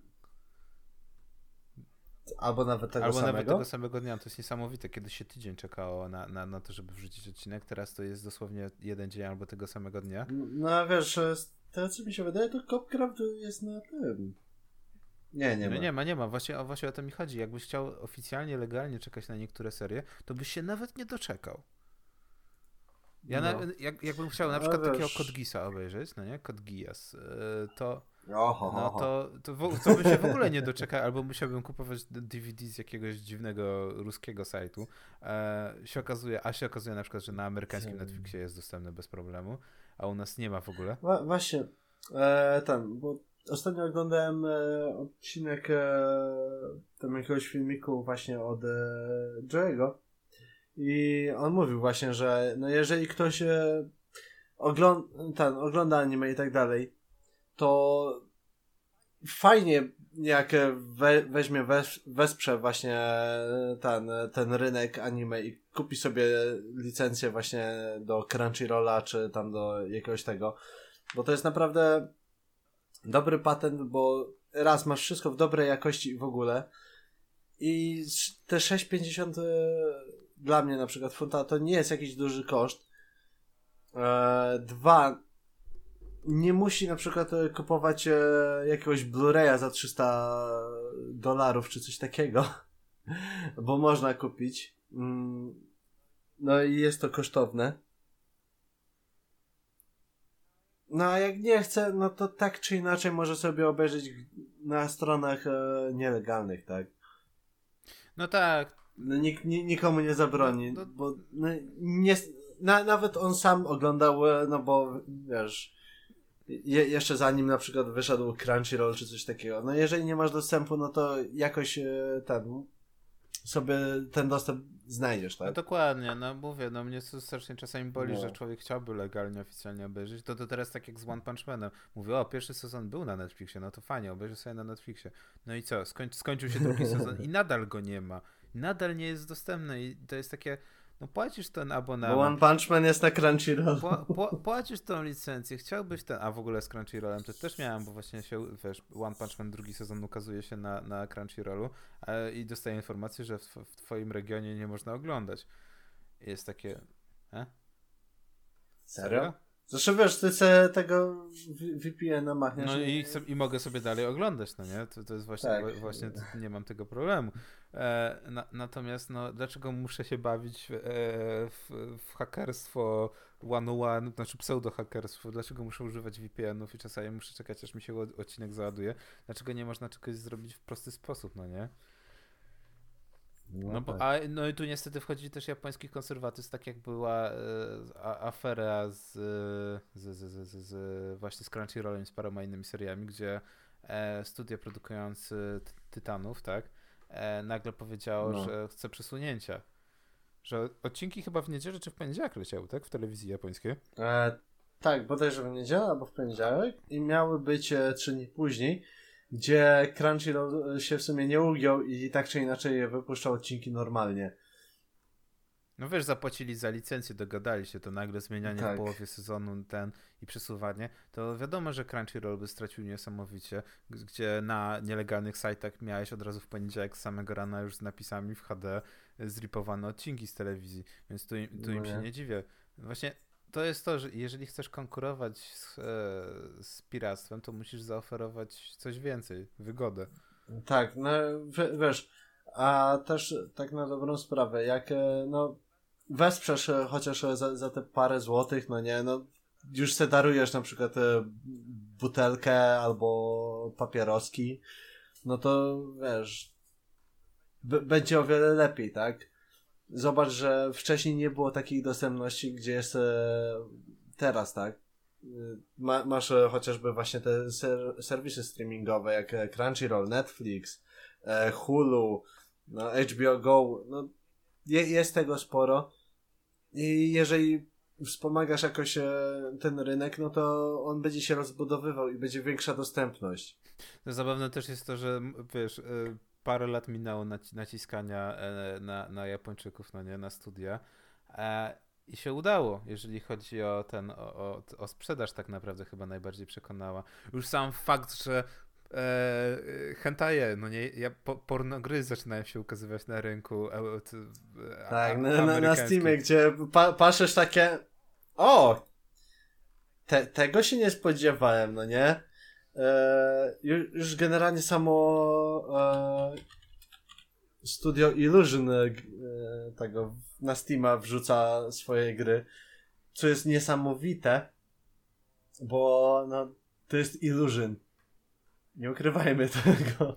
Albo nawet tego Albo samego? nawet tego samego dnia. To jest niesamowite. Kiedy się tydzień czekało na, na, na to, żeby wrzucić odcinek, teraz to jest dosłownie jeden dzień albo tego samego dnia. No wiesz, to co mi się wydaje, to Copcraft jest na tym. Nie, nie no ma. Nie ma, nie ma. Właśnie, właśnie o to mi chodzi. Jakbyś chciał oficjalnie, legalnie czekać na niektóre serie, to byś się nawet nie doczekał. Ja no. na, jak, jakbym chciał na no przykład takiego Code Geassa obejrzeć, no nie? Code Geass, y, to Oho, no to, to, w, to bym się w ogóle nie doczekał, albo musiałbym kupować DVD z jakiegoś dziwnego ruskiego sajtu. E, się okazuje, a się okazuje na przykład, że na amerykańskim Netflixie jest dostępny bez problemu a u nas nie ma w ogóle. właśnie, e, ten, bo ostatnio oglądałem e, odcinek e, tam jakiegoś filmiku właśnie od e, i on mówił właśnie, że no jeżeli ktoś e, ogląda, ten, ogląda anime i tak dalej, to fajnie jak we, weźmie, wes, wesprze właśnie ten, ten rynek anime i kupi sobie licencję właśnie do Crunchyrolla, czy tam do jakiegoś tego, bo to jest naprawdę dobry patent, bo raz masz wszystko w dobrej jakości w ogóle i te 6,50 dla mnie na przykład funta to nie jest jakiś duży koszt. E, dwa, nie musi na przykład e, kupować e, jakiegoś Blu-raya za 300 dolarów czy coś takiego, bo można kupić. Mm, no i jest to kosztowne. No a jak nie chce, no to tak czy inaczej może sobie obejrzeć na stronach e, nielegalnych, tak? No tak. No, nik, nikomu nie zabroni, no, bo no, nie, na, nawet on sam oglądał, no bo wiesz, je, jeszcze zanim na przykład wyszedł Crunchyroll czy coś takiego. No jeżeli nie masz dostępu, no to jakoś e, ten sobie ten dostęp znajdziesz, tak? No dokładnie, no mówię, no mnie strasznie czasami boli, no. że człowiek chciałby legalnie, oficjalnie obejrzeć. To, to teraz tak jak z One Punch Manem. Mówię, o, pierwszy sezon był na Netflixie, no to fajnie, obejrzę sobie na Netflixie. No i co, Skoń, skończył się drugi sezon i nadal go nie ma. Nadal nie jest dostępny i to jest takie no płacisz ten abonament. Bo One Punch Man jest na Crunchyroll. płacisz tą licencję, chciałbyś ten, a w ogóle z Crunchyrollem to też miałem, bo właśnie się, wiesz, One Punch Man drugi sezon ukazuje się na, na Crunchyrollu i dostaję informację, że w, w twoim regionie nie można oglądać. Jest takie, e? Serio? Zresztą wiesz, ty sobie tego VPN-a machniesz. No i, i mogę sobie dalej oglądać, no nie? To, to jest właśnie, tak. właśnie nie mam tego problemu. E, na, natomiast no, dlaczego muszę się bawić w, e, w, w hakerstwo one-one, znaczy pseudo-hakerstwo? Dlaczego muszę używać VPN-ów i czasami muszę czekać, aż mi się odcinek załaduje? Dlaczego nie można czegoś zrobić w prosty sposób, no nie? No, no, bo, tak. a, no i tu niestety wchodzi też japoński konserwatyzm, tak jak była e, afera z, z, z, z, z, właśnie z Crunchyrollem z paroma innymi seriami, gdzie e, studia produkujące Tytanów, tak, nagle powiedziało, no. że chce przesunięcia. Że odcinki chyba w niedzielę czy w poniedziałek leciały, tak? W telewizji japońskiej. E, tak, bodajże w niedzielę albo w poniedziałek i miały być e, trzy dni później gdzie Crunchyroll się w sumie nie ugiął i tak czy inaczej wypuszczał odcinki normalnie. No wiesz, zapłacili za licencję, dogadali się, to nagle zmienianie tak. w połowie sezonu ten i przesuwanie, to wiadomo, że Crunchyroll by stracił niesamowicie, gdzie na nielegalnych sajtach miałeś od razu w poniedziałek z samego rana już z napisami w HD zripowane odcinki z telewizji, więc tu, tu no im się nie dziwię. Właśnie to jest to, że jeżeli chcesz konkurować z, e, z piractwem, to musisz zaoferować coś więcej, wygodę. Tak, no wiesz, a też tak na dobrą sprawę, jak e, no wesprzesz e, chociaż za, za te parę złotych, no nie, no już se darujesz na przykład butelkę albo papieroski, no to wiesz, będzie o wiele lepiej, tak? zobacz, że wcześniej nie było takiej dostępności, gdzie jest e, teraz, tak? Ma, masz e, chociażby właśnie te ser serwisy streamingowe, jak e, Crunchyroll, Netflix, Hulu, no, HBO Go, no, je, jest tego sporo i jeżeli wspomagasz jakoś ten rynek, no to on będzie się rozbudowywał i będzie większa dostępność. No zabawne też jest to, że wiesz, parę lat minęło naciskania e, na, na Japończyków, no nie, na studia. E, I się udało, jeżeli chodzi o ten, o, o, o sprzedaż tak naprawdę chyba najbardziej przekonała. Już sam fakt, że e, hentaje, no nie, ja, po, pornogry zaczynają się ukazywać na rynku. E, e, tak, na, na, na Steamie, gdzie pa, patrzysz takie o, te, tego się nie spodziewałem, no nie? E, już generalnie samo e, studio Illusion e, tego na Steama wrzuca swoje gry, co jest niesamowite, bo no, to jest Illusion. Nie ukrywajmy tego.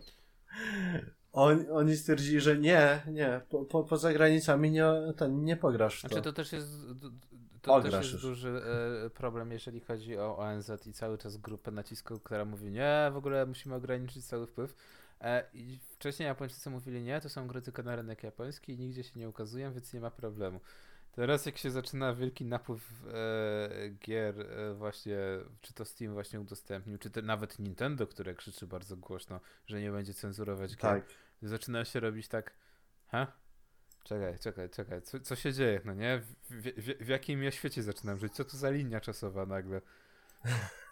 On, oni stwierdzili, że nie, nie, po, po, poza granicami nie, to nie pograsz w to. Znaczy to też jest to też jest już. duży e, problem, jeżeli chodzi o ONZ i cały czas grupę nacisku, która mówi, nie, w ogóle musimy ograniczyć cały wpływ. E, I wcześniej Japończycy mówili, nie, to są gry tylko na rynek japoński i nigdzie się nie ukazują, więc nie ma problemu. Teraz jak się zaczyna wielki napływ e, gier e, właśnie, czy to Steam właśnie udostępnił, czy nawet Nintendo, które krzyczy bardzo głośno, że nie będzie cenzurować gier, tak. zaczyna się robić tak, ha? Czekaj, czekaj, czekaj. Co, co się dzieje, no nie? W, w, w, jakim ja świecie zaczynam żyć? Co to za linia czasowa nagle?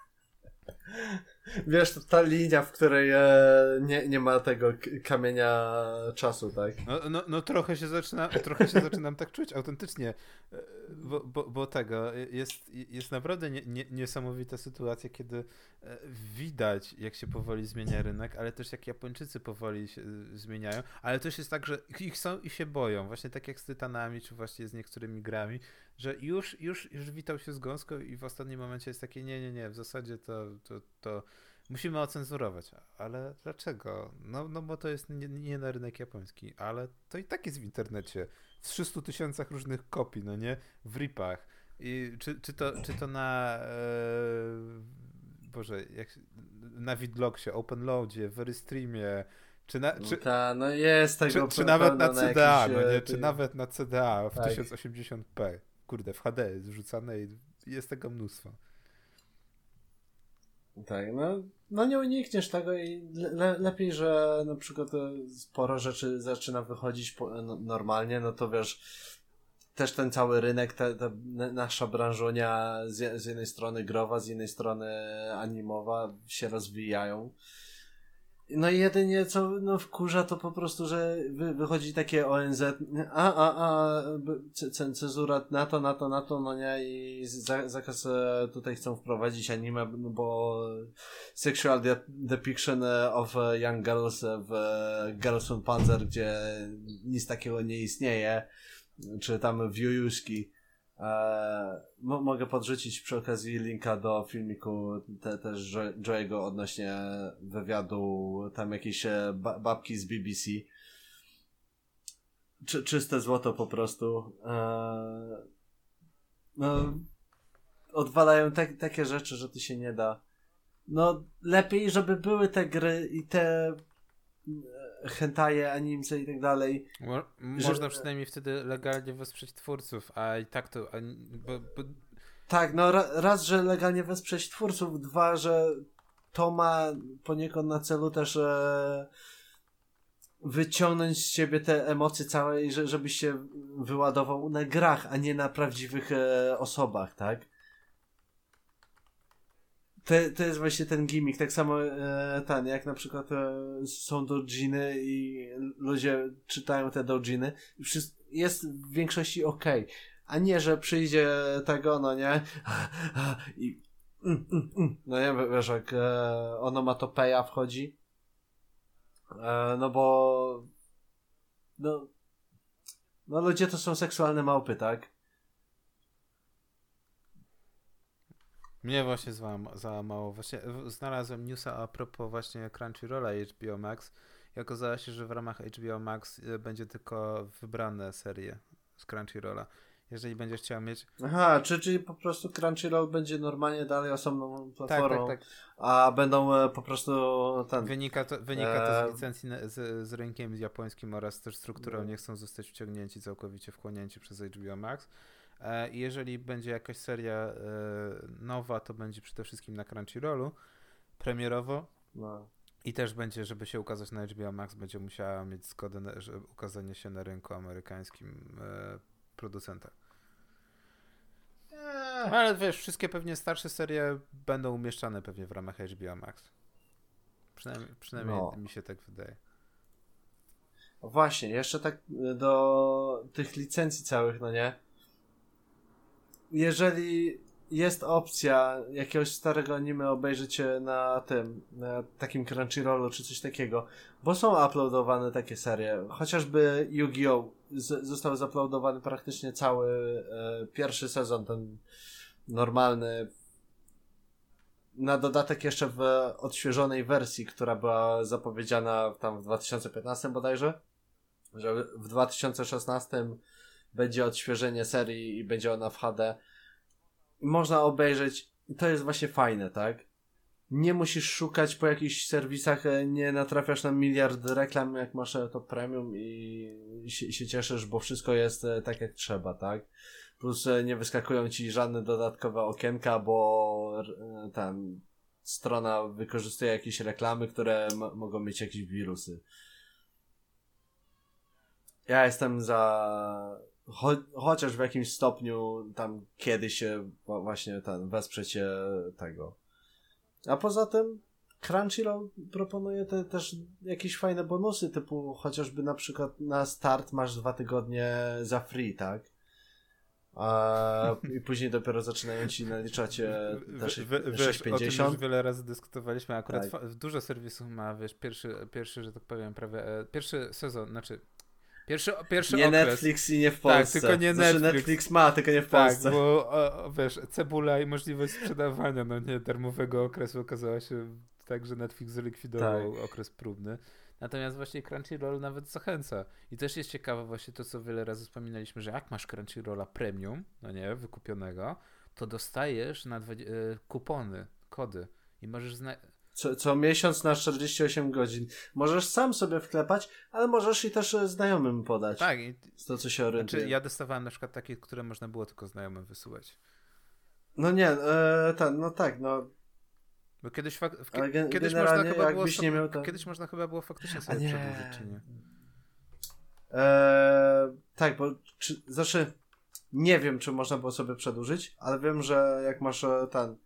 Wiesz, ta linia, w której e, nie, nie ma tego kamienia czasu, tak? No, no, no trochę się zaczyna, trochę się zaczynam tak czuć autentycznie, e, bo, bo, bo tego jest, jest naprawdę nie, nie, niesamowita sytuacja, kiedy e, widać, jak się powoli zmienia rynek, ale też jak Japończycy powoli się e, zmieniają, ale też jest tak, że ich są i się boją, właśnie tak jak z Tytanami, czy właśnie z niektórymi grami, że już, już, już witał się z gąską i w ostatnim momencie jest takie nie, nie, nie, w zasadzie to, to, to musimy ocenzurować. Ale dlaczego? No, no bo to jest nie, nie na rynek japoński, ale to i tak jest w internecie. W 300 tysiącach różnych kopii, no nie? W ripach. I czy, czy, to, czy to na e, Boże, jak, na Vidlogsie, OpenLoadzie, Verystreamie, czy, na, czy, no ta, no jest tego czy, czy nawet na CDA, na no nie? Czy nawet na CDA w tak. 1080p kurde, w HD jest wrzucane i jest tego mnóstwo. Tak, no, no nie unikniesz tego i le, lepiej, że na przykład e, sporo rzeczy zaczyna wychodzić po, no, normalnie, no to wiesz, też ten cały rynek, ta, ta nasza branżonia z, z jednej strony growa, z jednej strony animowa się rozwijają. No i jedynie co no, wkurza to po prostu, że wy, wychodzi takie ONZ, a, a, a, cenzura na to, na to, na to, no nie, i zakaz e, tutaj chcą wprowadzić anime, no bo sexual de depiction of young girls w Girls on Panzer, gdzie nic takiego nie istnieje, czy tam w Jujuszki Eee, mogę podrzucić przy okazji linka do filmiku te, też Joe'ego odnośnie wywiadu tam jakieś e, ba babki z BBC. Czy, czyste złoto po prostu. Eee, no, odwalają te, takie rzeczy, że to się nie da. No, lepiej, żeby były te gry i te hentaje, animce i tak dalej. Mo można że... przynajmniej wtedy legalnie wesprzeć twórców, a i tak to... A, bo, bo... Tak, no raz, że legalnie wesprzeć twórców, dwa, że to ma poniekąd na celu też e, wyciągnąć z ciebie te emocje całe, żebyś się wyładował na grach, a nie na prawdziwych e, osobach, tak? To, jest właśnie ten gimmick, tak samo e, ten, jak na przykład e, są doujiny i ludzie czytają te doujiny jest w większości ok, a nie, że przyjdzie tego, no nie, i mm, mm, mm. no nie, wiesz, jak e, onomatopeja wchodzi, e, no bo no, no ludzie to są seksualne małpy, tak? Mnie właśnie za, za mało. Właśnie znalazłem newsa a propos właśnie Crunchyrolla i HBO Max i okazało się, że w ramach HBO Max y, będzie tylko wybrane serie z Crunchyrolla. Jeżeli będziesz chciał mieć. Aha, czy, czyli po prostu Crunchyroll będzie normalnie dalej osobną platformą, tak, tak, tak. a będą e, po prostu ten. Wynika to, wynika to z e, licencji z, z rynkiem japońskim oraz też strukturą. No. Nie chcą zostać wciągnięci całkowicie, wchłonięci przez HBO Max. E, jeżeli będzie jakaś seria e, nowa, to będzie przede wszystkim na Crunchyrollu premierowo. No. I też będzie, żeby się ukazać na HBO Max, będzie musiała mieć zgodę na ukazanie się na rynku amerykańskim e, producenta. Eee. Ale wiesz, wszystkie pewnie starsze serie będą umieszczane pewnie w ramach HBO Max. Przynajmniej, przynajmniej no. mi się tak wydaje. Właśnie, jeszcze tak do tych licencji całych, no nie? Jeżeli jest opcja jakiegoś starego anime obejrzeć na tym, na takim Crunchyrollu czy coś takiego, bo są uploadowane takie serie, chociażby Yu-Gi-Oh! został zaploadowany praktycznie cały e, pierwszy sezon, ten normalny, na dodatek jeszcze w odświeżonej wersji, która była zapowiedziana tam w 2015 bodajże, że w 2016 będzie odświeżenie serii i będzie ona w HD. Można obejrzeć. To jest właśnie fajne, tak? Nie musisz szukać po jakichś serwisach, e, nie natrafiasz na miliard reklam, jak masz e, to premium i się, się cieszysz, bo wszystko jest e, tak jak trzeba, tak? Plus nie wyskakują ci żadne dodatkowe okienka, bo tam strona wykorzystuje jakieś reklamy, które mogą mieć jakieś wirusy. Ja jestem za cho chociaż w jakimś stopniu tam kiedyś się właśnie ten wesprzecie tego. A poza tym, Crunchyroll proponuje te, też jakieś fajne bonusy, typu chociażby na przykład na start masz dwa tygodnie za free, tak? A, I później dopiero zaczynają ci naliczać te 6,50. O tym już wiele razy dyskutowaliśmy. Akurat tak. dużo serwisów ma, wiesz, pierwszy, pierwszy, że tak powiem, prawie, e, pierwszy sezon, znaczy Pierwszy, pierwszy nie okres. Netflix i nie w tak, Polsce. Tak, tylko nie znaczy Netflix. Netflix ma, tylko nie w tak, Polsce. Tak, bo o, wiesz, cebula i możliwość sprzedawania, no nie, darmowego okresu okazała się tak, że Netflix zlikwidował tak. okres próbny. Natomiast właśnie Crunchyroll nawet zachęca. I też jest ciekawe właśnie to, co wiele razy wspominaliśmy, że jak masz Crunchyrolla premium, no nie, wykupionego, to dostajesz na dwa, e, kupony, kody i możesz co, co miesiąc na 48 godzin. Możesz sam sobie wklepać, ale możesz i też e, znajomym podać. Tak. I, to, co się orientuje. Znaczy, ja dostawałem na przykład takie, które można było tylko znajomym wysyłać. No nie, e, ten, no tak, no. Bo kiedyś, gen- kiedyś można chyba było, nie miał to... kiedyś można chyba było faktycznie sobie przedłużyć, czy nie? E, tak, bo czy, znaczy nie wiem, czy można było sobie przedłużyć, ale wiem, że jak masz e, ten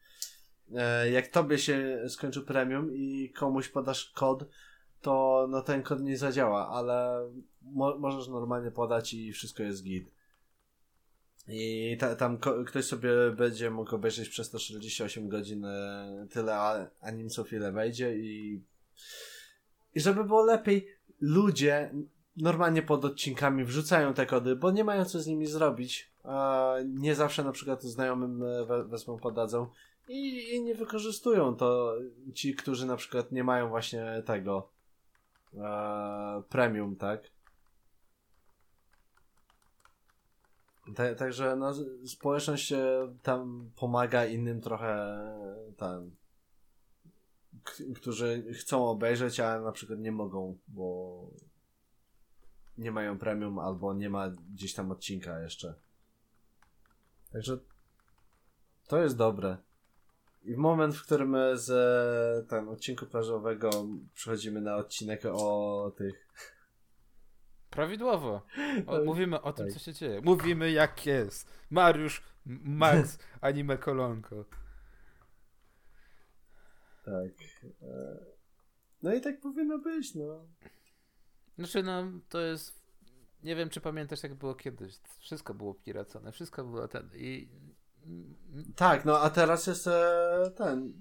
jak tobie się skończy premium i komuś podasz kod, to no ten kod nie zadziała, ale mo możesz normalnie podać i wszystko jest git. I ta, tam ktoś sobie będzie mógł obejrzeć przez 148 godzin e, tyle animców, ile wejdzie i i żeby było lepiej, ludzie normalnie pod odcinkami wrzucają te kody, bo nie mają co z nimi zrobić. Nie zawsze na przykład znajomym e, wezmą, podadzą i, i nie wykorzystują to ci, którzy na przykład nie mają właśnie tego e, premium, tak? Także no, społeczność tam pomaga innym trochę tam, którzy chcą obejrzeć, a na przykład nie mogą, bo nie mają premium albo nie ma gdzieś tam odcinka jeszcze. Także to jest dobre. I w moment, w którym z ten odcinku plażowego przechodzimy na odcinek o tych. Prawidłowo. O, mówimy o tym, tak. co się dzieje. Mówimy jak jest. Mariusz, Max, anime kolonko. Tak. E, no i tak powinno być, no. Znaczy, no, to jest. Nie wiem, czy pamiętasz, jak było kiedyś. Wszystko było piracone, wszystko było ten. I tak, no a teraz jest e, ten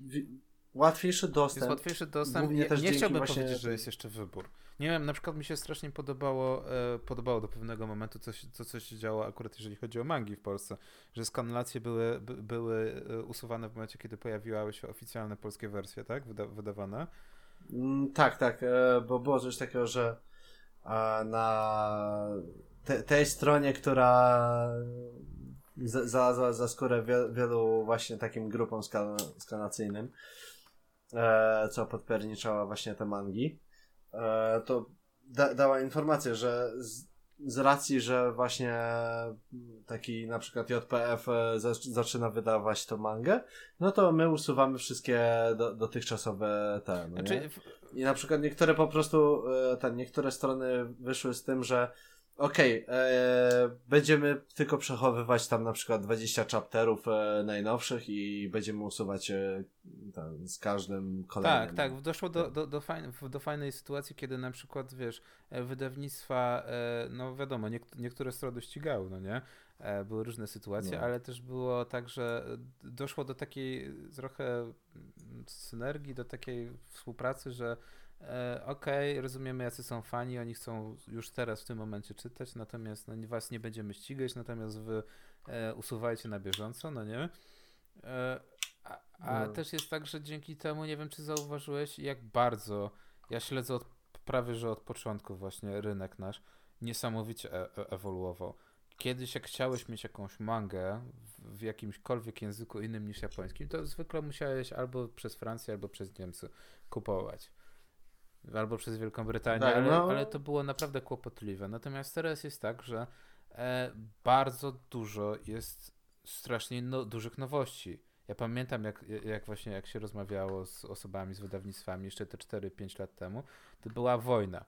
łatwiejszy dostęp. Jest łatwiejszy dostęp. Nie, nie chciałbym właśnie... powiedzieć, że jest jeszcze wybór. Nie wiem, na przykład mi się strasznie podobało, e, podobało do pewnego momentu coś, to, co się działo akurat jeżeli chodzi o mangi w Polsce, że skanulacje były, by, były e, usuwane w momencie, kiedy pojawiły się oficjalne polskie wersje, tak? Wyda, wydawane. Mm, tak, tak, e, bo było coś takiego, że na te, tej stronie, która za, za, za skórę wielu właśnie takim grupom skal, skanacyjnym, e, co podpierniczała właśnie te mangi, e, to da, dała informację, że z, z, racji, że właśnie taki na przykład JPF e, zaczyna wydawać tą mangę, no to my usuwamy wszystkie do, dotychczasowe te, no znaczy... I na przykład niektóre po prostu, e, te, niektóre strony wyszły z tym, że Okej, okay, e, będziemy tylko przechowywać tam na przykład 20 chapterów e, najnowszych i będziemy usuwać e, tam, z każdym kolejnym. Tak, tak. Doszło do, do, do, fajn, do fajnej sytuacji, kiedy na przykład, wiesz, e, wydawnictwa, e, no wiadomo, niek- niektóre strony ścigały, no nie? Były różne sytuacje, no. ale też było tak, że doszło do takiej trochę synergii, do takiej współpracy, że okej, okay, rozumiemy jacy są fani, oni chcą już teraz w tym momencie czytać, natomiast no, was nie będziemy ścigać, natomiast wy e, usuwajcie na bieżąco, no nie? E, a, a no. też jest tak, że dzięki temu, nie wiem czy zauważyłeś, jak bardzo ja śledzę od, prawie że od początku właśnie rynek nasz niesamowicie e, e ewoluował. Kiedyś jak chciałeś mieć jakąś mangę w, w jakimśkolwiek języku innym niż japońskim, to zwykle musiałeś albo przez Francję, albo przez Niemcy kupować albo przez Wielką Brytanię, tak, ale, no. ale, to było naprawdę kłopotliwe. Natomiast teraz jest tak, że e, bardzo dużo jest strasznie no, dużych nowości. Ja pamiętam, jak, jak właśnie jak się rozmawiało z osobami, z wydawnictwami jeszcze te 4-5 lat temu, to była wojna.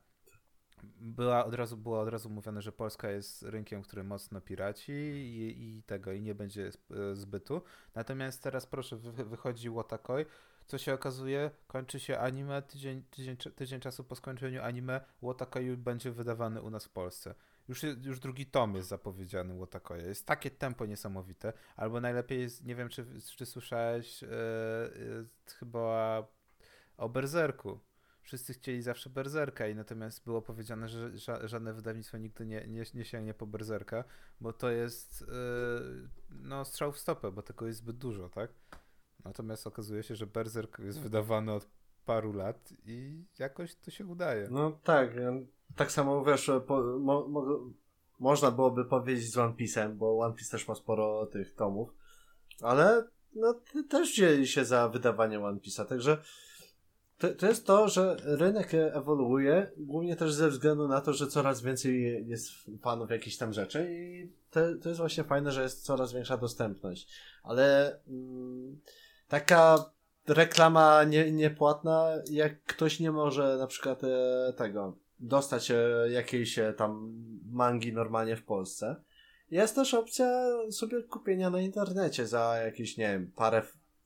Była od razu, było od razu mówione, że Polska jest rynkiem, który mocno piraci i, i tego, i nie będzie e, zbytu. Natomiast teraz proszę, wychodzi Łotakoj, co się okazuje, kończy się anime, tydzień, tydzień, tydzień czasu po skończeniu anime, Wotakoyu będzie wydawany u nas w Polsce. Już, już drugi tom jest zapowiedziany Wotakoya. Jest takie tempo niesamowite. Albo najlepiej jest, nie wiem, czy, czy słyszałeś yy, yy, chyba o Berserku. Wszyscy chcieli zawsze Berserka i natomiast było powiedziane, że ża żadne wydawnictwo nigdy nie, nie, nie sięgnie po Berserka, bo to jest yy, no strzał w stopę, bo tego jest zbyt dużo, tak? Natomiast okazuje się, że Berserk jest wydawany od paru lat i jakoś to się udaje. No tak, tak samo wiesz, po, mo, mo, można byłoby powiedzieć z One Piece'em, bo One Piece też ma sporo tych tomów, ale no, też dzieli się za wydawanie One Piece'a, także to, to jest to, że rynek ewoluuje, głównie też ze względu na to, że coraz więcej jest fanów jakichś tam rzeczy i to, to jest właśnie fajne, że jest coraz większa dostępność. Ale mm, taka reklama nie, niepłatna, jak ktoś nie może na przykład e, tego dostać e, jakiejś e, tam mangi normalnie w Polsce, jest też opcja sobie kupienia na internecie za jakieś, nie wiem, parę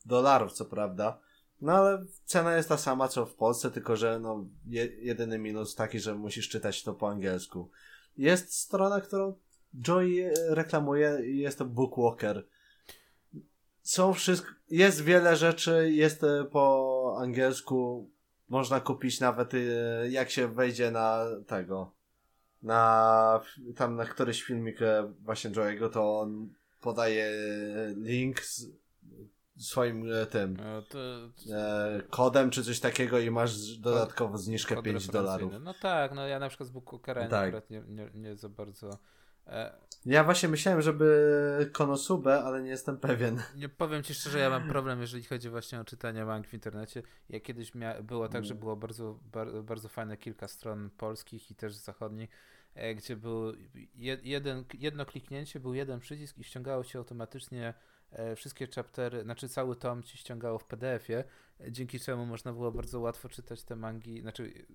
dolarów, co prawda no ale cena jest ta sama co w Polsce, tylko że no, je, jedyny minus taki, że musisz czytać to po angielsku. Jest strona, którą Joy reklamuje i jest to Bookwalker. Są wszystko, jest wiele rzeczy, jest e, po angielsku, można kupić nawet e, jak się wejdzie na tego, na tam na któryś filmik e, właśnie Joy'ego, to on podaje link z, swoim tym no, to... e, kodem czy coś takiego i masz dodatkowo zniżkę Kod 5 dolarów. No tak, no ja na przykład z Bookokera tak. akurat nie, nie, nie za bardzo... E... Ja właśnie myślałem, żeby Konosubę, ale nie jestem pewien. Nie powiem ci szczerze, ja mam problem, jeżeli chodzi właśnie o czytanie mang w internecie. Ja kiedyś mia- było tak, że mm. było bardzo, bardzo, bardzo fajne kilka stron polskich i też zachodnich, e, gdzie był jeden, jedno kliknięcie, był jeden przycisk i ściągało się automatycznie E, wszystkie chaptery, znaczy cały tom ci ściągało w PDF-ie, dzięki czemu można było bardzo łatwo czytać te mangi, znaczy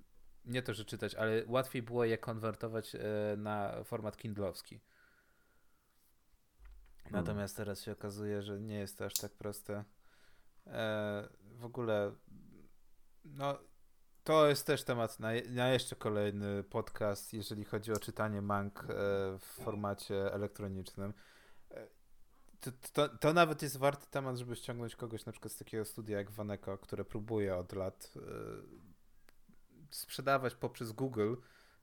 nie to, że czytać, ale łatwiej było je konwertować e, na format kindlowski. Hmm. Natomiast teraz się okazuje, że nie jest to aż tak proste. E, w ogóle, no, to jest też temat na, na jeszcze kolejny podcast, jeżeli chodzi o czytanie mang w formacie elektronicznym to, to, to, nawet jest warty temat, żeby ściągnąć kogoś na przykład z takiego studia jak Waneko, które próbuje od lat e, sprzedawać poprzez Google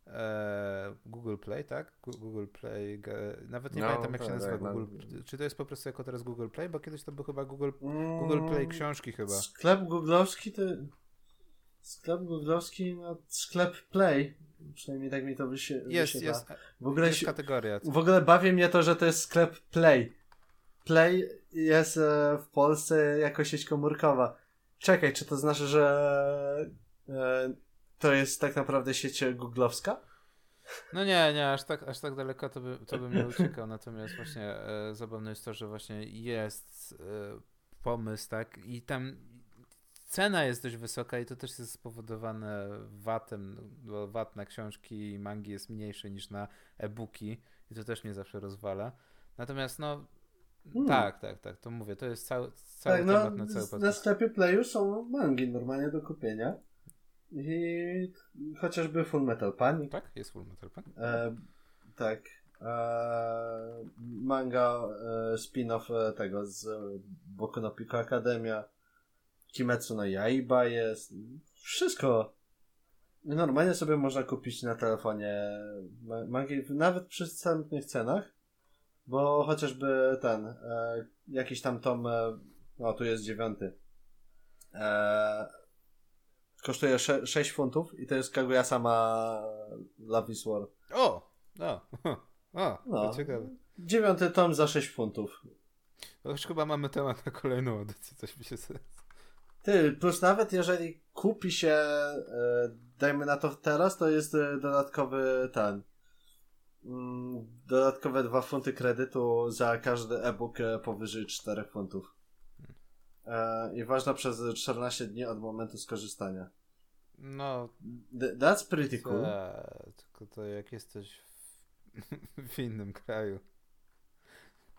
e, Google Play, tak? Google Play, nawet nie no, pamiętam jak tak, się nazywa tak, Google. No. Czy to jest po prostu jako teraz Google Play? Bo kiedyś to był chyba Google, Google Play mm, książki chyba. Sklep googlowski to sklep googlowski, no sklep Play Przynajmniej tak mi to wysie, jest, wysiedla. Jest, w ogóle jest kategoria. W ogóle bawi mnie to, że to jest sklep Play. Play jest e, w Polsce jako sieć komórkowa. Czekaj, czy to znaczy, że e, to jest tak naprawdę sieć googlowska? No nie, nie, aż tak, aż tak daleko to, by, to bym nie uciekał, natomiast właśnie e, zabawne jest to, że właśnie jest e, pomysł, tak, i tam cena jest dość wysoka i to też jest spowodowane VAT-em, bo VAT na książki i mangi jest mniejszy niż na e-booki i to też mnie zawsze rozwala. Natomiast no, Hmm. Tak, tak, tak, to mówię, to jest cały, cały tak, no, temat no, na cały podcast. Na sklepie Playu są mangi normalnie do kupienia. I chociażby Full Metal Panic. Tak, jest Full Metal Panic. E, tak. E, manga e, spin-off e, tego z Boku no Pico Akademia. Kimetsu no Yaiba jest. Wszystko. Normalnie sobie można kupić na telefonie mangi, nawet przy wstępnych cenach. Bo chociażby ten, e, jakiś tam tom, e, o tu jest dziewiąty, e, kosztuje 6 funtów i to jest Kaguya sama Love is War. O! No, o, no. ciekawe. Dziewiąty tom za 6 funtów. To już chyba mamy temat na kolejną edycję, coś mi się Ty, plus nawet jeżeli kupi się, e, dajmy na to teraz, to jest e, dodatkowy ten, Mm, dodatkowe 2 funty kredytu za każdy e-book e, powyżej 4 funtów. E, I ważna przez 14 dni od momentu skorzystania. No. that's pretty cool. tylko to jak jesteś w, w innym kraju.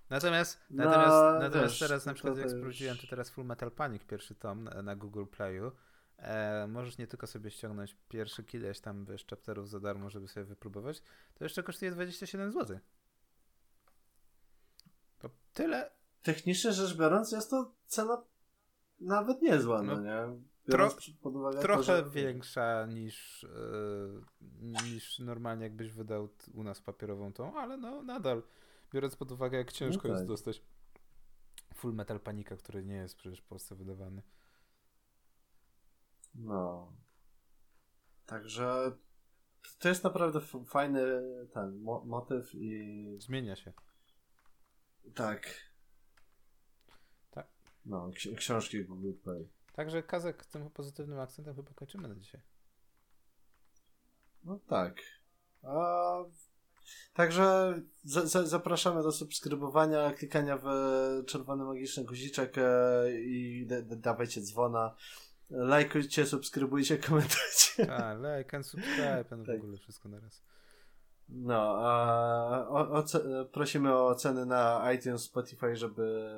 Natomiast, No, natomiast, natomiast wiesz, teraz na to przykład jak sprawdziłem, to teraz Full Metal Panic pierwszy tom na, na Google Playu. E, możesz nie tylko sobie ściągnąć pierwszy ileś tam wiesz, chapterów za darmo, żeby sobie wypróbować, to jeszcze kosztuje 27 zł. To tyle. Technicznie rzecz biorąc, jest to cena nawet niezła, no, No, nie? Biorąc pod uwagę to, Trochę że... większa niż, e, niż normalnie jakbyś wydał u nas papierową tą, ale no nadal, biorąc pod uwagę jak ciężko No jest tak. dostać Full Metal Panika, który nie jest przecież w Polsce wydawany. No. Także to jest naprawdę fajny ten mo- motyw i Zmienia się. tak. Tak. No, ksi- książki Google Play. Także Kazek tym pozytywnym akcentem chyba kończymy na dzisiaj. No tak. A, także za, za, zapraszamy do subskrybowania, klikania w czerwony magiczny guziczek e, i da, da, dawajcie dzwona. Lajkujcie, subskrybujcie, komentujcie. A, like and subscribe, no w Tak. ogóle wszystko naraz. No, a o, oce- prosimy o oceny na iTunes, Spotify, żeby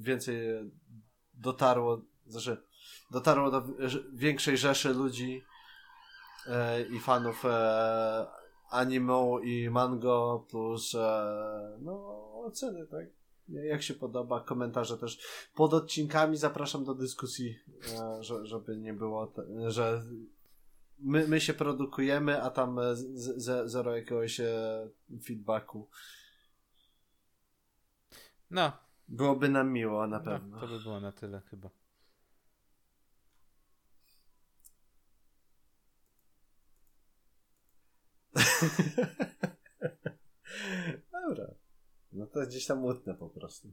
więcej dotarło, znaczy dotarło do wi- większej rzeszy ludzi e, i fanów e, i mango, plus e, no oceny, tak? Jak się podoba, komentarze też pod odcinkami. Zapraszam do dyskusji, e, że, żeby nie było, że my, my się produkujemy, a tam e, z, z, zero jakiegoś e, feedbacku. No, Byłoby nam miło, na no, pewno. to by było na tyle chyba. Dobra. No to gdzieś tam łutne po prostu.